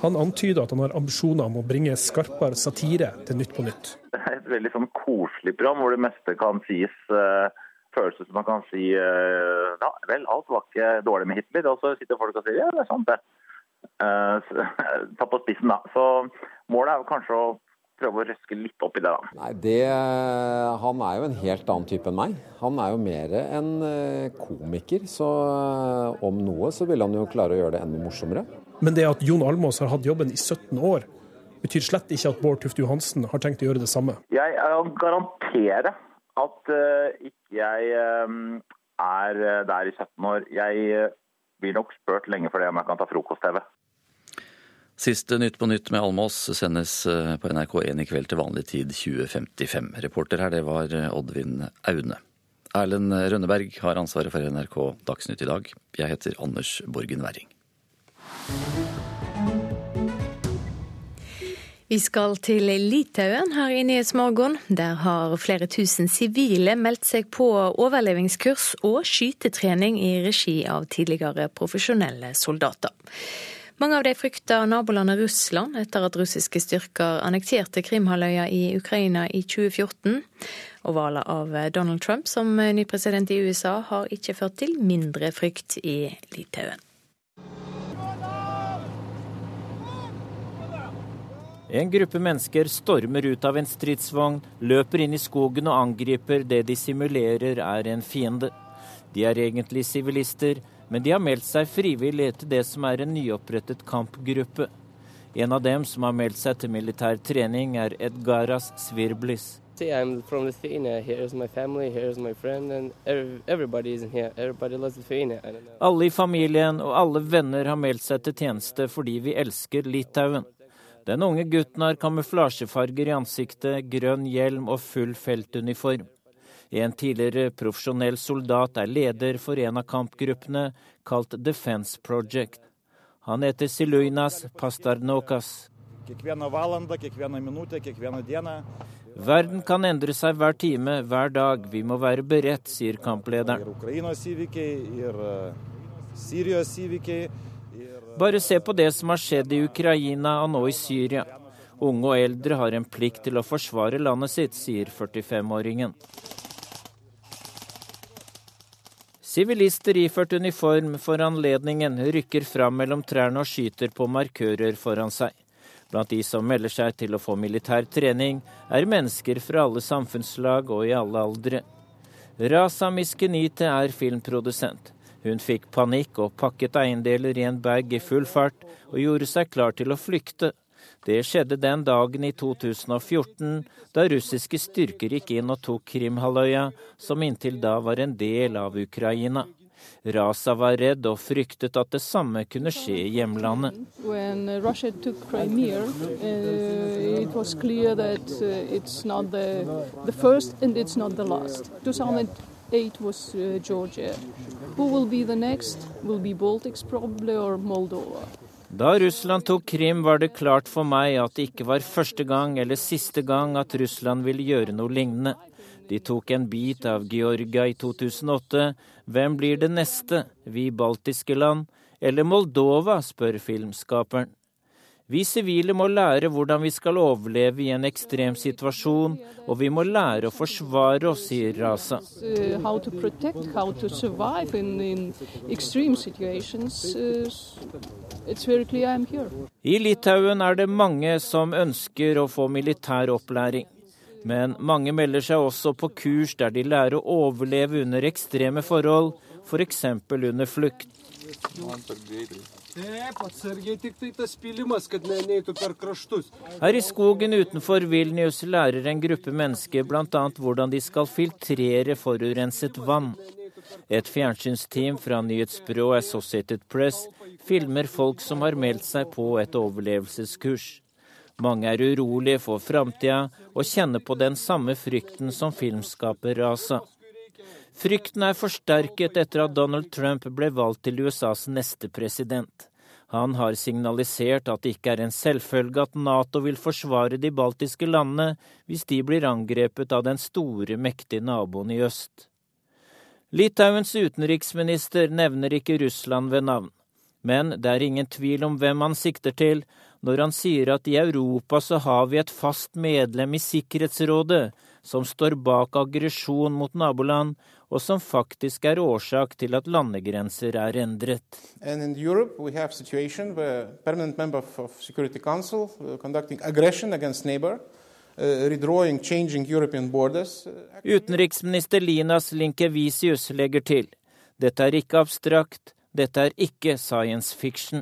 Han antyder at han har ambisjoner om å bringe skarpere satire til Nytt på Nytt. Det er et veldig sånn koselig program hvor det meste kan sies uh, følelse som man kan si uh, ja, vel, alt var ikke dårlig med Hitler. Og så sitter folk og sier ja, det er sant det. Uh, ta på spissen, da. Så målet er jo kanskje å prøve å røske litt opp i det, da. Nei, det, Han er jo en helt annen type enn meg. Han er jo mer en komiker. Så om noe så vil han jo klare å gjøre det enda morsommere. Men det at Jon Almås har hatt jobben i 17 år, betyr slett ikke at Bård Tufte Johansen har tenkt å gjøre det samme. Jeg garanterer at uh, ikke jeg er der i 17 år. Jeg blir nok spurt lenge for det om jeg kan ta frokost-TV. Siste Nytt på Nytt med Almås sendes på NRK1 i kveld til vanlig tid 2055. Reporter her, det var Oddvin Aune. Erlend Rønneberg har ansvaret for NRK Dagsnytt i dag. Jeg heter Anders Borgen Werring. Vi skal til Litauen her i Nyhetsmorgen. Der har flere tusen sivile meldt seg på overlevingskurs og skytetrening i regi av tidligere profesjonelle soldater. Mange av de frykter nabolandet Russland etter at russiske styrker annekterte Krimhalvøya i Ukraina i 2014. Og valget av Donald Trump som ny president i USA har ikke ført til mindre frykt i Litauen. En gruppe mennesker stormer ut av en stridsvogn, løper inn i skogen og angriper det de simulerer er en fiende. De er egentlig sivilister, men de har meldt seg frivillig til det som er en nyopprettet kampgruppe. En av dem som har meldt seg til militær trening, er Edgaras Svirblis. Alle i familien og alle venner har meldt seg til tjeneste fordi vi elsker Litauen. Den unge gutten har kamuflasjefarger i ansiktet, grønn hjelm og full feltuniform. En tidligere profesjonell soldat er leder for en av kampgruppene, kalt Defense Project. Han heter Siluinas Pastarnokas. Verden kan endre seg hver time, hver dag. Vi må være beredt, sier kamplederen. Bare se på det som har skjedd i Ukraina og nå i Syria. Unge og eldre har en plikt til å forsvare landet sitt, sier 45-åringen. Sivilister iført uniform for anledningen rykker fram mellom trærne og skyter på markører foran seg. Blant de som melder seg til å få militær trening, er mennesker fra alle samfunnslag og i alle aldre. Rasa Miskenite er filmprodusent. Hun fikk panikk og pakket eiendeler i en bag i full fart og gjorde seg klar til å flykte. Det skjedde den dagen i 2014 da russiske styrker gikk inn og tok Krimhalvøya, som inntil da var en del av Ukraina. Rasa var redd og fryktet at det samme kunne skje i hjemlandet. Crimea, uh, the 2008 was uh, Georgia. Who will be the next? Will be Baltics probably or Moldova? Da Russland tok Krim, var det klart for meg at det ikke var første gang eller siste gang at Russland ville gjøre noe lignende. De tok en bit av Georgia i 2008. Hvem blir det neste? Vi baltiske land? Eller Moldova, spør filmskaperen. Vi sivile må lære hvordan vi skal overleve i en ekstrem situasjon, og vi må lære å forsvare oss, sier Raza. Uh, uh, I Litauen er det mange som ønsker å få militær opplæring. Men mange melder seg også på kurs der de lærer å overleve under ekstreme forhold, f.eks. For under flukt. Her i skogen utenfor Vilnius lærer en gruppe mennesker bl.a. hvordan de skal filtrere forurenset vann. Et fjernsynsteam fra nyhetsbyrået Associated Press filmer folk som har meldt seg på et overlevelseskurs. Mange er urolige for framtida og kjenner på den samme frykten som filmskaper Rasa. Frykten er forsterket etter at Donald Trump ble valgt til USAs neste president. Han har signalisert at det ikke er en selvfølge at Nato vil forsvare de baltiske landene hvis de blir angrepet av den store, mektige naboen i øst. Litauens utenriksminister nevner ikke Russland ved navn. Men det er ingen tvil om hvem han sikter til når han sier at i Europa så har vi et fast medlem i Sikkerhetsrådet som står bak aggresjon mot naboland, og som faktisk er årsak til at landegrenser er endret. Europe, Council, uh, uh, Utenriksminister Linas Linkevisius legger til dette er ikke abstrakt, dette er ikke science fiction.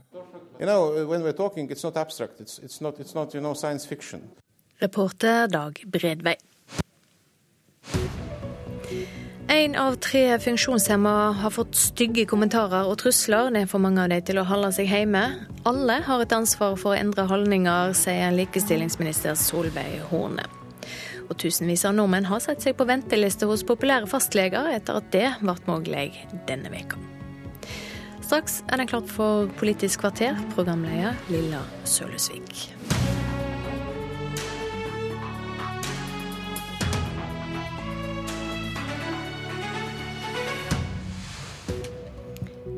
You know, talking, it's not abstract. It's, it's not, it's not, you know, Reporter Dag Bredvei. En av tre funksjonshemma har fått stygge kommentarer og trusler. Det får mange av dem til å holde seg hjemme. Alle har et ansvar for å endre holdninger, sier likestillingsminister Solveig Horne. Og tusenvis av nordmenn har satt seg på venteliste hos populære fastleger etter at det ble mulig denne veka. Straks er det klart for Politisk kvarter, programleder Lilla Sølhusvik.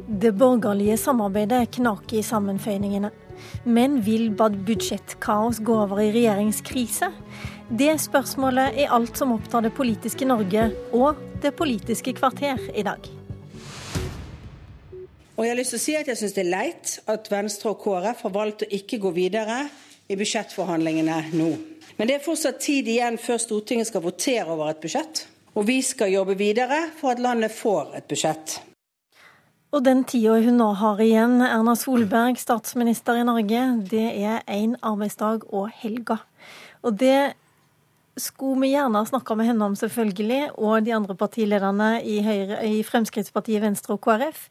Det borgerlige samarbeidet knaker i sammenføyningene. Men vil budsjettkaos gå over i regjeringskrise? Det spørsmålet er alt som opptar det politiske Norge og det politiske kvarter i dag. Og jeg har lyst til å si at jeg syns det er leit at Venstre og KrF har valgt å ikke gå videre i budsjettforhandlingene nå. Men det er fortsatt tid igjen før Stortinget skal votere over et budsjett. Og vi skal jobbe videre for at landet får et budsjett. Og den tida hun nå har igjen, Erna Solberg, statsminister i Norge, det er én arbeidsdag og helga. Og det skulle vi gjerne snakka med henne om, selvfølgelig, og de andre partilederne i, Høyre, i Fremskrittspartiet, Venstre og KrF.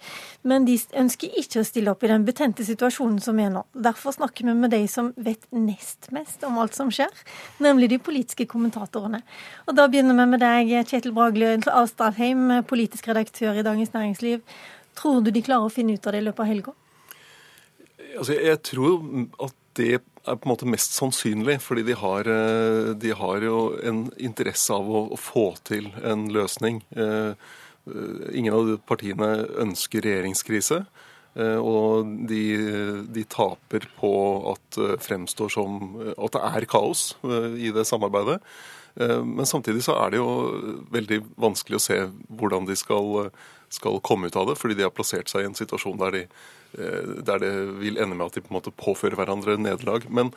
Men de ønsker ikke å stille opp i den betente situasjonen som er nå. Derfor snakker vi med de som vet nest mest om alt som skjer, nemlig de politiske kommentatorene. Og da begynner vi med deg, Kjetil Bragli Asdalheim, politisk redaktør i Dagens Næringsliv. Tror du de klarer å finne ut av det i løpet av helga? Altså, jeg tror at det er på en måte mest sannsynlig, fordi de har, eh, de har jo en interesse av å, å, få til en løsning. Eh, ingen av partiene ønsker regjeringskrise. Eh, og de, de, taper på at det fremstår som at det er kaos i det samarbeidet. Men samtidig så er det jo veldig vanskelig å se hvordan de skal skal komme ut av det, fordi de har plassert seg i en situasjon der, de, eh, der det vil ende med at de på en måte påfører hverandre nederlag. Men,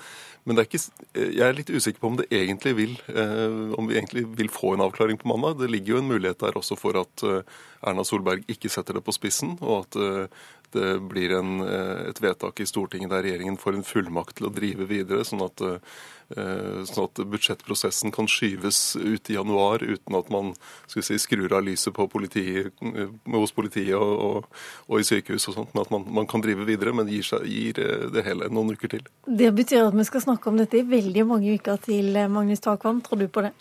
men ikke, eh, jeg er litt usikker på om, det egentlig vil, eh, om vi egentlig vil få en avklaring på mandag. Det ligger jo en mulighet der også for at Erna Solberg ikke setter det på spissen, og at det blir en, et vedtak i Stortinget der regjeringen får en fullmakt til å drive videre, sånn at Eh, sånn at budsjettprosessen kan skyves ut i januar uten at man si, skrur av lyset på politi, eh, hos politiet og, og, og, i sykehus og sånt, men at man, man kan drive videre, men gir, seg, gir, eh, det hele noen uker til. Det betyr at vi skal snakke om dette i veldig mange uker til, Magnus Takvam. Tror du på det?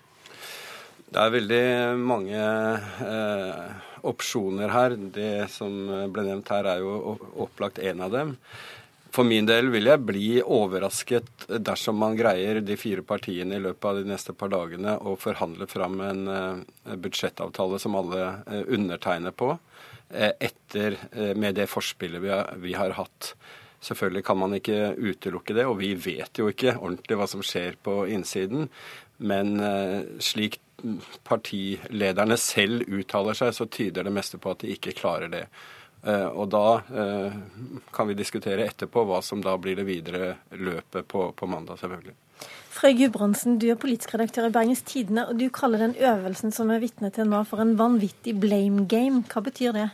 Det er veldig mange eh, opsjoner her. Det som ble nevnt her, er jo opplagt en av dem. For min del vil jeg bli overrasket dersom man greier, de fire partiene, i løpet av de neste par dagene å forhandle fram en uh, budsjettavtale som alle uh, undertegner på, uh, etter med det forspillet vi har, vi har, hatt. Selvfølgelig kan man ikke utelukke det, og vi vet jo ikke ordentlig hva som skjer på innsiden. Men slik partilederne selv uttaler seg, så tyder det meste på at de ikke klarer det. Eh, og da eh, kan vi diskutere etterpå hva som da blir det videre løpet på, på mandag, selvfølgelig. Frøy Gudbrandsen, du er politisk redaktør i Bergens Tidende, og du kaller den øvelsen som er vitne til nå for en vanvittig blame game. Hva betyr det?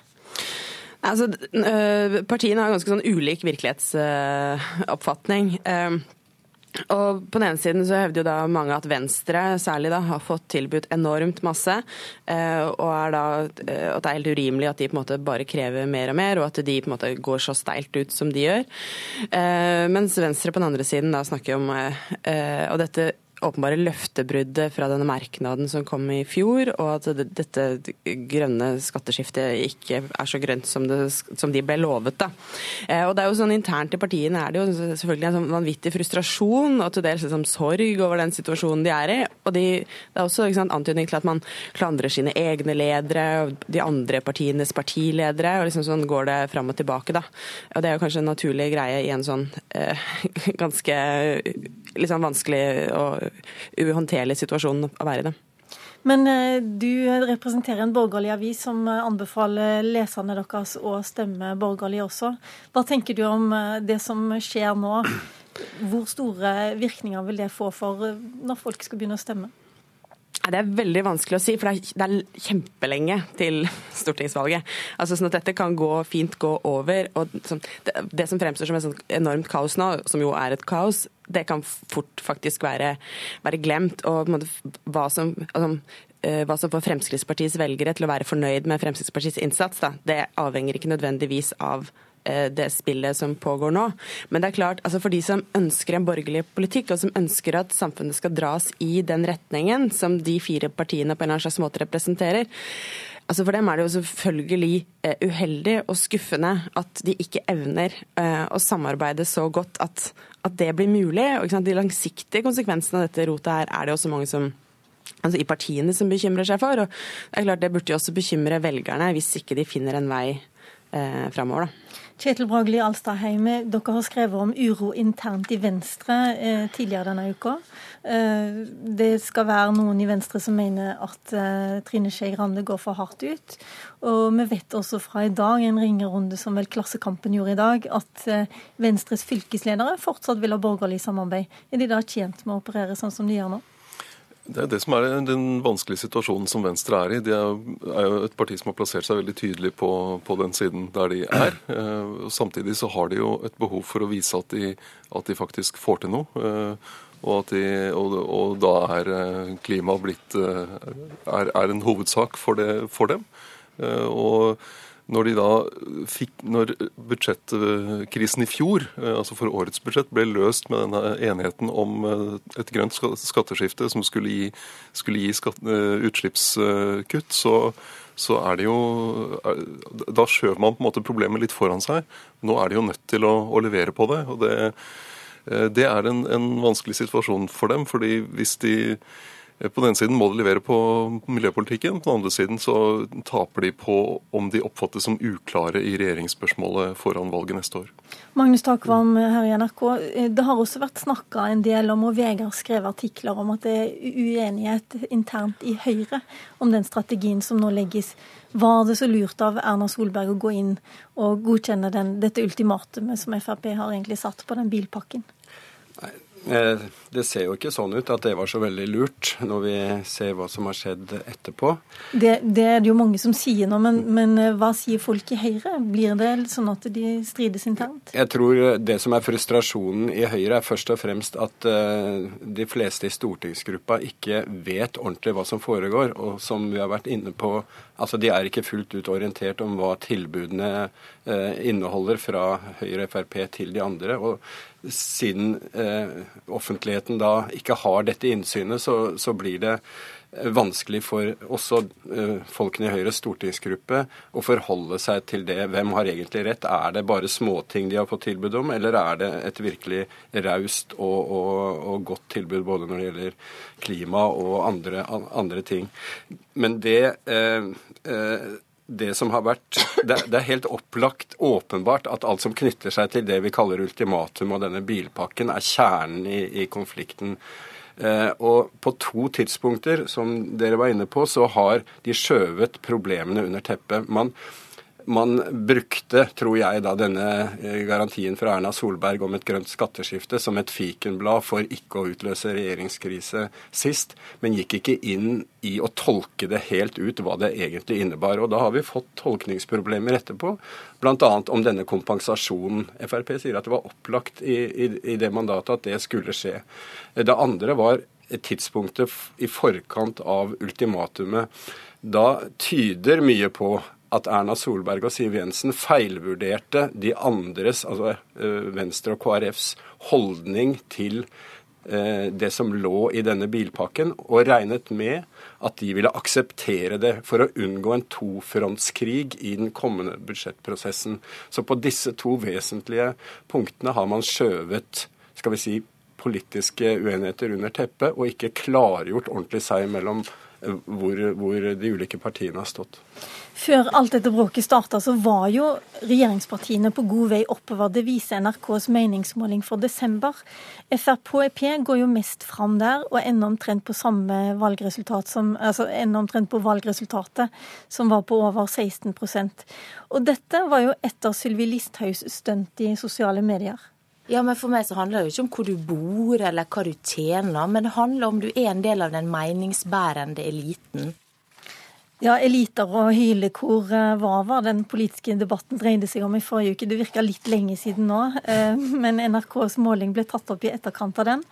Altså, eh, Partiene har ganske sånn ulik virkelighetsoppfatning. Og På den ene siden så hevder jo da mange at Venstre særlig da har fått tilbudt enormt masse, eh, og er da, eh, at det er helt urimelig at de på en måte bare krever mer og mer, og at de på en måte går så steilt ut som de gjør. Eh, mens Venstre på den andre siden da snakker om og dette åpenbare løftebruddet fra denne merknaden som kom i fjor, og at dette grønne skatteskiftet ikke er så grønt som, det, som de ble lovet. Da. Eh, og det er jo sånn Internt i partiene er det jo selvfølgelig en sånn vanvittig frustrasjon og til dels liksom sorg over den situasjonen de er i. Og de, det er også sant, antydning til at man klandrer sine egne ledere og de andre partienes partiledere. og liksom sånn går det fram og tilbake. da. Og Det er jo kanskje en naturlig greie i en sånn eh, ganske liksom vanskelig og uhåndterlig situasjon å være i. det. Men eh, du representerer en borgerlig avis som eh, anbefaler leserne deres å stemme borgerlig også. Hva tenker du om eh, det som skjer nå? Hvor store virkninger vil det få for når folk skal begynne å stemme? Det er veldig vanskelig å si, for det er, kjempelenge til stortingsvalget. Altså sånn at Dette kan gå fint gå over. og Det, det som fremstår som et sånn enormt kaos nå, som jo er et kaos, det kan fort faktisk være, være glemt. og måte, hva som, altså, eh, hva som får Fremskrittspartiets velgere til å være fornøyd med Fremskrittspartiets innsats, da, det avhenger ikke nødvendigvis av det spillet som pågår nå. Men det er klart, altså for de som ønsker en borgerlig politikk, og som ønsker at samfunnet skal dras i den retningen som de fire partiene på en eller annen slags måte representerer, Altså For dem er det jo selvfølgelig eh, uheldig og skuffende at de ikke evner eh, å samarbeide så godt at, at det blir mulig. Og De langsiktige konsekvensene av dette rotet her er det også mange som altså i partiene som bekymrer seg for. Og det er klart det burde jo også bekymre velgerne hvis ikke de finner en vei eh, framover. da. Kjetil Bragli Alstadheime, dere har skrevet om uro internt i Venstre eh, tidligere denne uka. Eh, det skal være noen i Venstre som mener at eh, Trine Skei Grande går for hardt ut. Og vi vet også fra i dag, en ringerunde som vel Klassekampen gjorde i dag, at eh, Venstres fylkesledere fortsatt vil ha borgerlig samarbeid. Er de da tjent med å operere sånn som de gjør nå? Det er det som er den vanskelige situasjonen som Venstre er i. De er jo et parti som har plassert seg veldig tydelig på, på den siden der de er. Eh, samtidig så har de jo et behov for å vise at de, at de faktisk får til noe. Og og, de, og, og, da er eh, klima blitt er, er en hovedsak for, det, for dem. Og når fikk, når budsjettkrisen i fjor, eh, altså for årets budsjett, ble løst med denne enigheten om eh, et grønt skatteskifte som skulle gi, skulle gi skatt, eh, utslippskutt, så, så er det jo Da skjøv man på en måte problemet litt foran seg. Nå er de jo nødt til å, å levere på det. og det, det er en, en vanskelig situasjon for dem. fordi hvis de på den ene siden må de levere på miljøpolitikken, på den andre siden så taper de på om de oppfattes som uklare i regjeringsspørsmålet foran valget neste år. Magnus Takvam her i NRK. Det har også vært snakka en del om, og Vegard skrev artikler om, at det er uenighet internt i Høyre om den strategien som nå legges. Var det så lurt av Erna Solberg å gå inn og godkjenne den, dette ultimatumet som Frp har egentlig satt på den bilpakken? Eh, det ser jo ikke sånn ut at det var så veldig lurt, når vi ser hva som har skjedd etterpå. Det, det er det jo mange som sier nå, men, men, eh, hva sier folk i Høyre? Blir det sånn at de strides internt? Jeg tror det som er frustrasjonen i Høyre, er først og fremst at de fleste i stortingsgruppa ikke vet ordentlig hva som foregår. Og som vi har vært inne på, altså de er ikke fullt ut orientert om hva tilbudene inneholder fra Høyre og Frp til de andre. og siden eh, offentligheten da ikke har dette innsynet, så, så blir det eh, vanskelig for også eh, folkene i Høyres stortingsgruppe å forholde seg til det. Hvem har egentlig rett? Er det bare småting de har fått tilbud om, eller er det et virkelig raust og, og, og, godt tilbud både når det gjelder klima og andre, andre ting? Men det eh, eh, det som har vært det, det, er helt opplagt, åpenbart, at alt som knytter seg til det vi kaller ultimatum og denne bilpakken, er kjernen i, i konflikten. Eh, og på to tidspunkter, som dere var inne på, så har de skjøvet problemene under teppet. Man man brukte, tror jeg, da denne eh, garantien fra Erna Solberg om et grønt skatteskifte som et fikenblad for ikke å utløse regjeringskrise sist, men gikk ikke inn i å tolke det helt ut hva det egentlig innebar. Og da har vi fått tolkningsproblemer etterpå, bl.a. om denne kompensasjonen. Frp sier at det var opplagt i, i, i det mandatet at det skulle skje. Det andre var tidspunktet i forkant av ultimatumet. Da tyder mye på at Erna Solberg og Siv Jensen feilvurderte de andres, altså eh, Venstre og KrFs, holdning til eh, det som lå i denne bilpakken, og regnet med at de ville akseptere det for å unngå en tofrontskrig i den kommende budsjettprosessen. Så på disse to vesentlige punktene har man skjøvet skal vi si, politiske uenigheter under teppet, og ikke klargjort ordentlig seg mellom hvor, hvor de ulike partiene har stått. Før alt dette bråket starta, så var jo regjeringspartiene på god vei oppover. Det viser NRKs meningsmåling for desember. Frp går jo mest fram der, og ender omtrent på samme valgresultat som, altså ender omtrent på valgresultatet, som var på over 16% Og dette var jo etter Sylvi Listhaugs stunt i sosiale medier. Ja, men For meg så handler det jo ikke om hvor du bor eller hva du tjener, men det handler om du er en del av den meningsbærende eliten. Ja, eliter og hylekor, eh, hva var den politiske debatten dreide seg om i forrige uke? Det virka litt lenge siden nå, eh, men NRKs måling ble tatt opp i etterkant av den.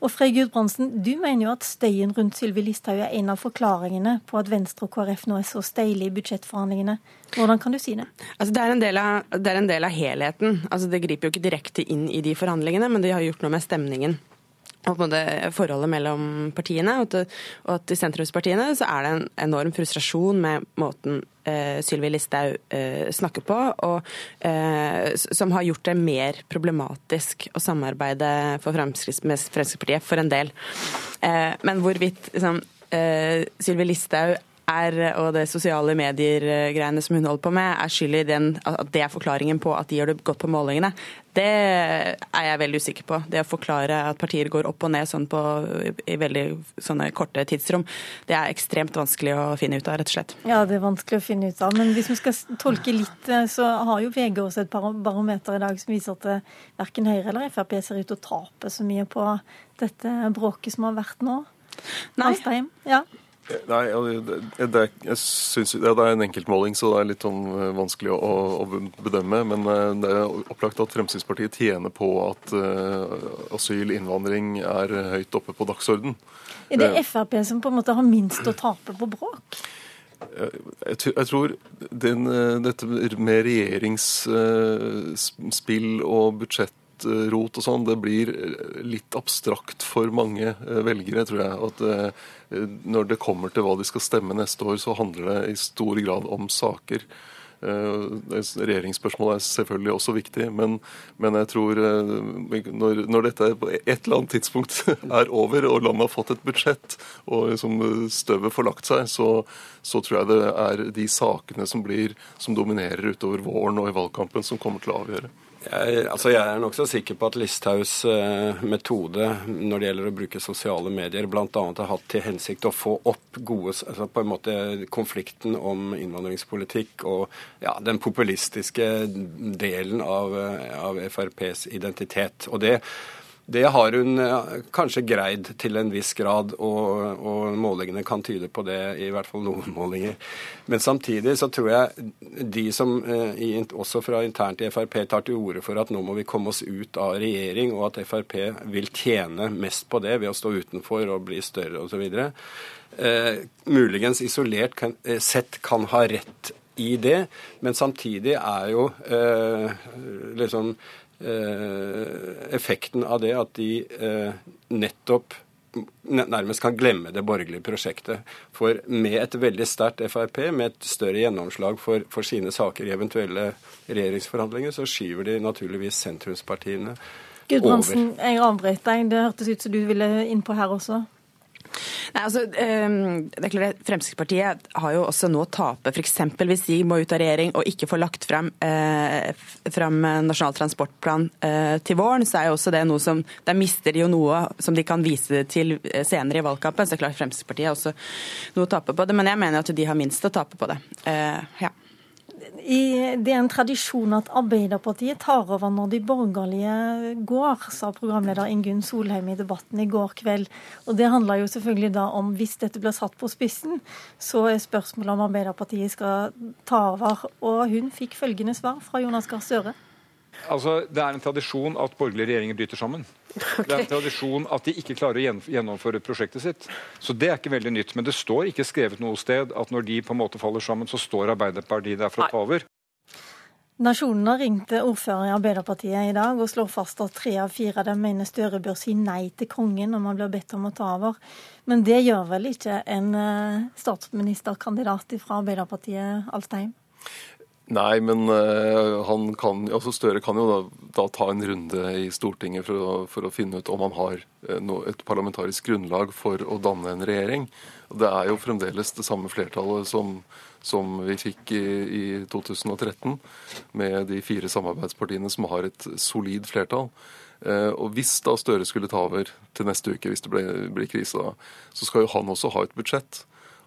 Og Frøy Gudbrandsen, du mener jo at støyen rundt Sylvi Listhaug er en av forklaringene på at Venstre og KrF nå er så steile i budsjettforhandlingene. Hvordan kan du si det? Altså, det, er av, det, er en del av, helheten. Altså, det griper jo ikke direkte inn i de forhandlingene, men de har gjort noe med stemningen og på forholdet mellom partiene. Og, til, og til sentrumspartiene så er det en enorm frustrasjon med måten eh, Sylvi Listhaug eh, snakker på, og, eh, som har gjort det mer problematisk å samarbeide for med Fremskrittspartiet for en del. Eh, men hvorvidt liksom, eh, Sylvi Listhaug er, og det sosiale medier-greiene som hun holder på med, er skyld i den, at det er forklaringen på at de gjør det godt på målingene. Det er jeg veldig usikker på. Det å forklare at partier går opp og ned sånn på, i veldig sånne korte tidsrom, det er ekstremt vanskelig å finne ut av, rett og slett. Ja, det er vanskelig å finne ut av. Men hvis vi skal tolke litt, eh, så har jo VG også et barometer i dag som viser at eh, verken Høyre eller Frp ser ut til å tape så mye på dette bråket som har vært nå. Nei. Ja. Nei, det, det, jeg synes, det er en enkeltmåling, så det er litt sånn eh, vanskelig å, å, bedømme. Men eh, det er opplagt at Fremskrittspartiet tjener på at uh, asyl, innvandring er høyt oppe på dagsorden. Er det Frp som på en måte har minst å tape på bråk? Jeg tror den, dette med regjeringsspill og budsjett rot og sånn, det blir litt abstrakt for mange eh, velgere, tror jeg. At eh, når det kommer til hva de skal stemme neste år, så handler det i stor grad om saker. Eh, regjeringsspørsmålet er selvfølgelig også viktig, men, men jeg tror når, når, dette på et eller annet tidspunkt er over, og landet har fått et budsjett, og liksom støvet får lagt seg, så, så, tror jeg det er de sakene som, blir, som dominerer utover våren og i valgkampen, som kommer til å avgjøre. Jeg, altså jeg er nokså sikker på at Listhaugs uh, metode når det gjelder å bruke sosiale medier, bl.a. har hatt til hensikt å få opp gode, altså på en måte konflikten om innvandringspolitikk og ja, den populistiske delen av, eh, av FrPs identitet. Og det det har hun kanskje greid til en viss grad, og, og, målingene kan tyde på det, i hvert fall noen målinger. Men samtidig så tror jeg de som eh, også fra internt i Frp tar til orde for at nå må vi komme oss ut av regjering, og at Frp vil tjene mest på det ved å stå utenfor og bli større osv. Eh, muligens isolert kan, eh, sett kan ha rett i det, men samtidig er jo eh, liksom Eh, effekten av det at de eh, nettopp nærmest kan glemme det borgerlige prosjektet. For med et veldig sterkt Frp, med et større gjennomslag for, for, sine saker i eventuelle regjeringsforhandlinger, så skyver de naturligvis sentrumspartiene over. Gudbrandsen, jeg avbrøt deg. Det hørtes ut som du ville inn på her også. Nei, altså, ehm, det er klart Fremskrittspartiet har jo også noe å tape. F.eks. hvis de må ut av regjering og ikke får lagt frem, eh, frem Nasjonal transportplan eh, til våren, så er jo også det noe som Der mister de jo noe som de kan vise til eh, senere i valgkampen. Så det er klart Fremskrittspartiet har også noe å tape på det. Men jeg mener at de har minst å tape på det. Eh, ja det er en tradisjon at Arbeiderpartiet tar over når de borgerlige går, sa programleder Ingunn Solheim i debatten i går kveld. Og Det handler jo selvfølgelig da om, hvis dette blir satt på spissen, så er spørsmålet om Arbeiderpartiet skal ta over. Og hun fikk følgende svar fra Jonas Gahr Støre. Altså, Det er en tradisjon at borgerlige regjeringer bryter sammen. Okay. Det er en tradisjon at de ikke klarer å gjennomføre prosjektet sitt. Så det er ikke veldig nytt. Men det står ikke skrevet noe sted at når de på en måte faller sammen, så står Arbeiderpartiet der for å ta over. Nasjonen har ringt ordfører i Arbeiderpartiet i dag og slår fast at tre av fire av dem mener Støre bør si nei til kongen når man blir bedt om å ta over. Men det gjør vel ikke en eh, statsministerkandidat fra Arbeiderpartiet, Alstein? Nei, men uh, han kan, altså Støre kan jo da, da, ta en runde i Stortinget for å, for å finne ut om han har uh, no, et parlamentarisk grunnlag for å danne en regjering. Det er jo fremdeles det samme flertallet som, som vi fikk i, i, 2013, med de fire samarbeidspartiene som har et solid flertall. Uh, og Hvis da Støre skulle ta over til neste uke, hvis det blir krise da, så skal jo han også ha et budsjett.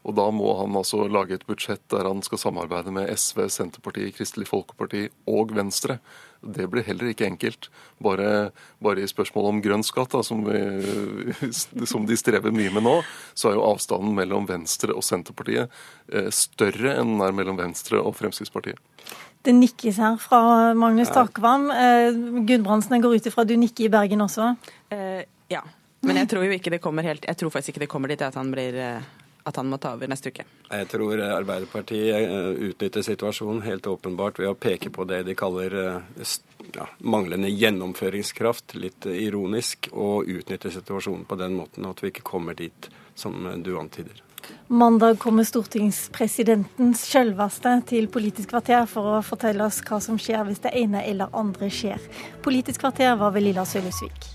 Og da må han altså lage et budsjett der han skal samarbeide med SV, Senterpartiet, Kristelig Folkeparti og Venstre. Det blir heller ikke enkelt. Bare, bare i spørsmålet om grønn skatt, da, som, vi, som, de strever mye med nå, så er jo avstanden mellom Venstre og Senterpartiet eh, større enn den er mellom Venstre og Fremskrittspartiet. Det nikkes her fra Magnus Takvam. Eh, Gudbrandsen, jeg går ut ifra du nikker i Bergen også? Eh, ja. Men jeg tror jo ikke det kommer helt, jeg tror faktisk ikke det kommer dit at han blir at han må ta over neste uke? Jeg tror Arbeiderpartiet eh, utnytter situasjonen helt åpenbart ved å peke på det de kaller eh, ja, manglende gjennomføringskraft, litt ironisk, og utnytte situasjonen på den måten at vi ikke kommer dit som du antyder. Mandag kommer stortingspresidentens sjølveste til Politisk kvarter for å fortelle oss hva som skjer hvis det ene eller andre skjer. Politisk kvarter var ved Lilla Sølhusvik.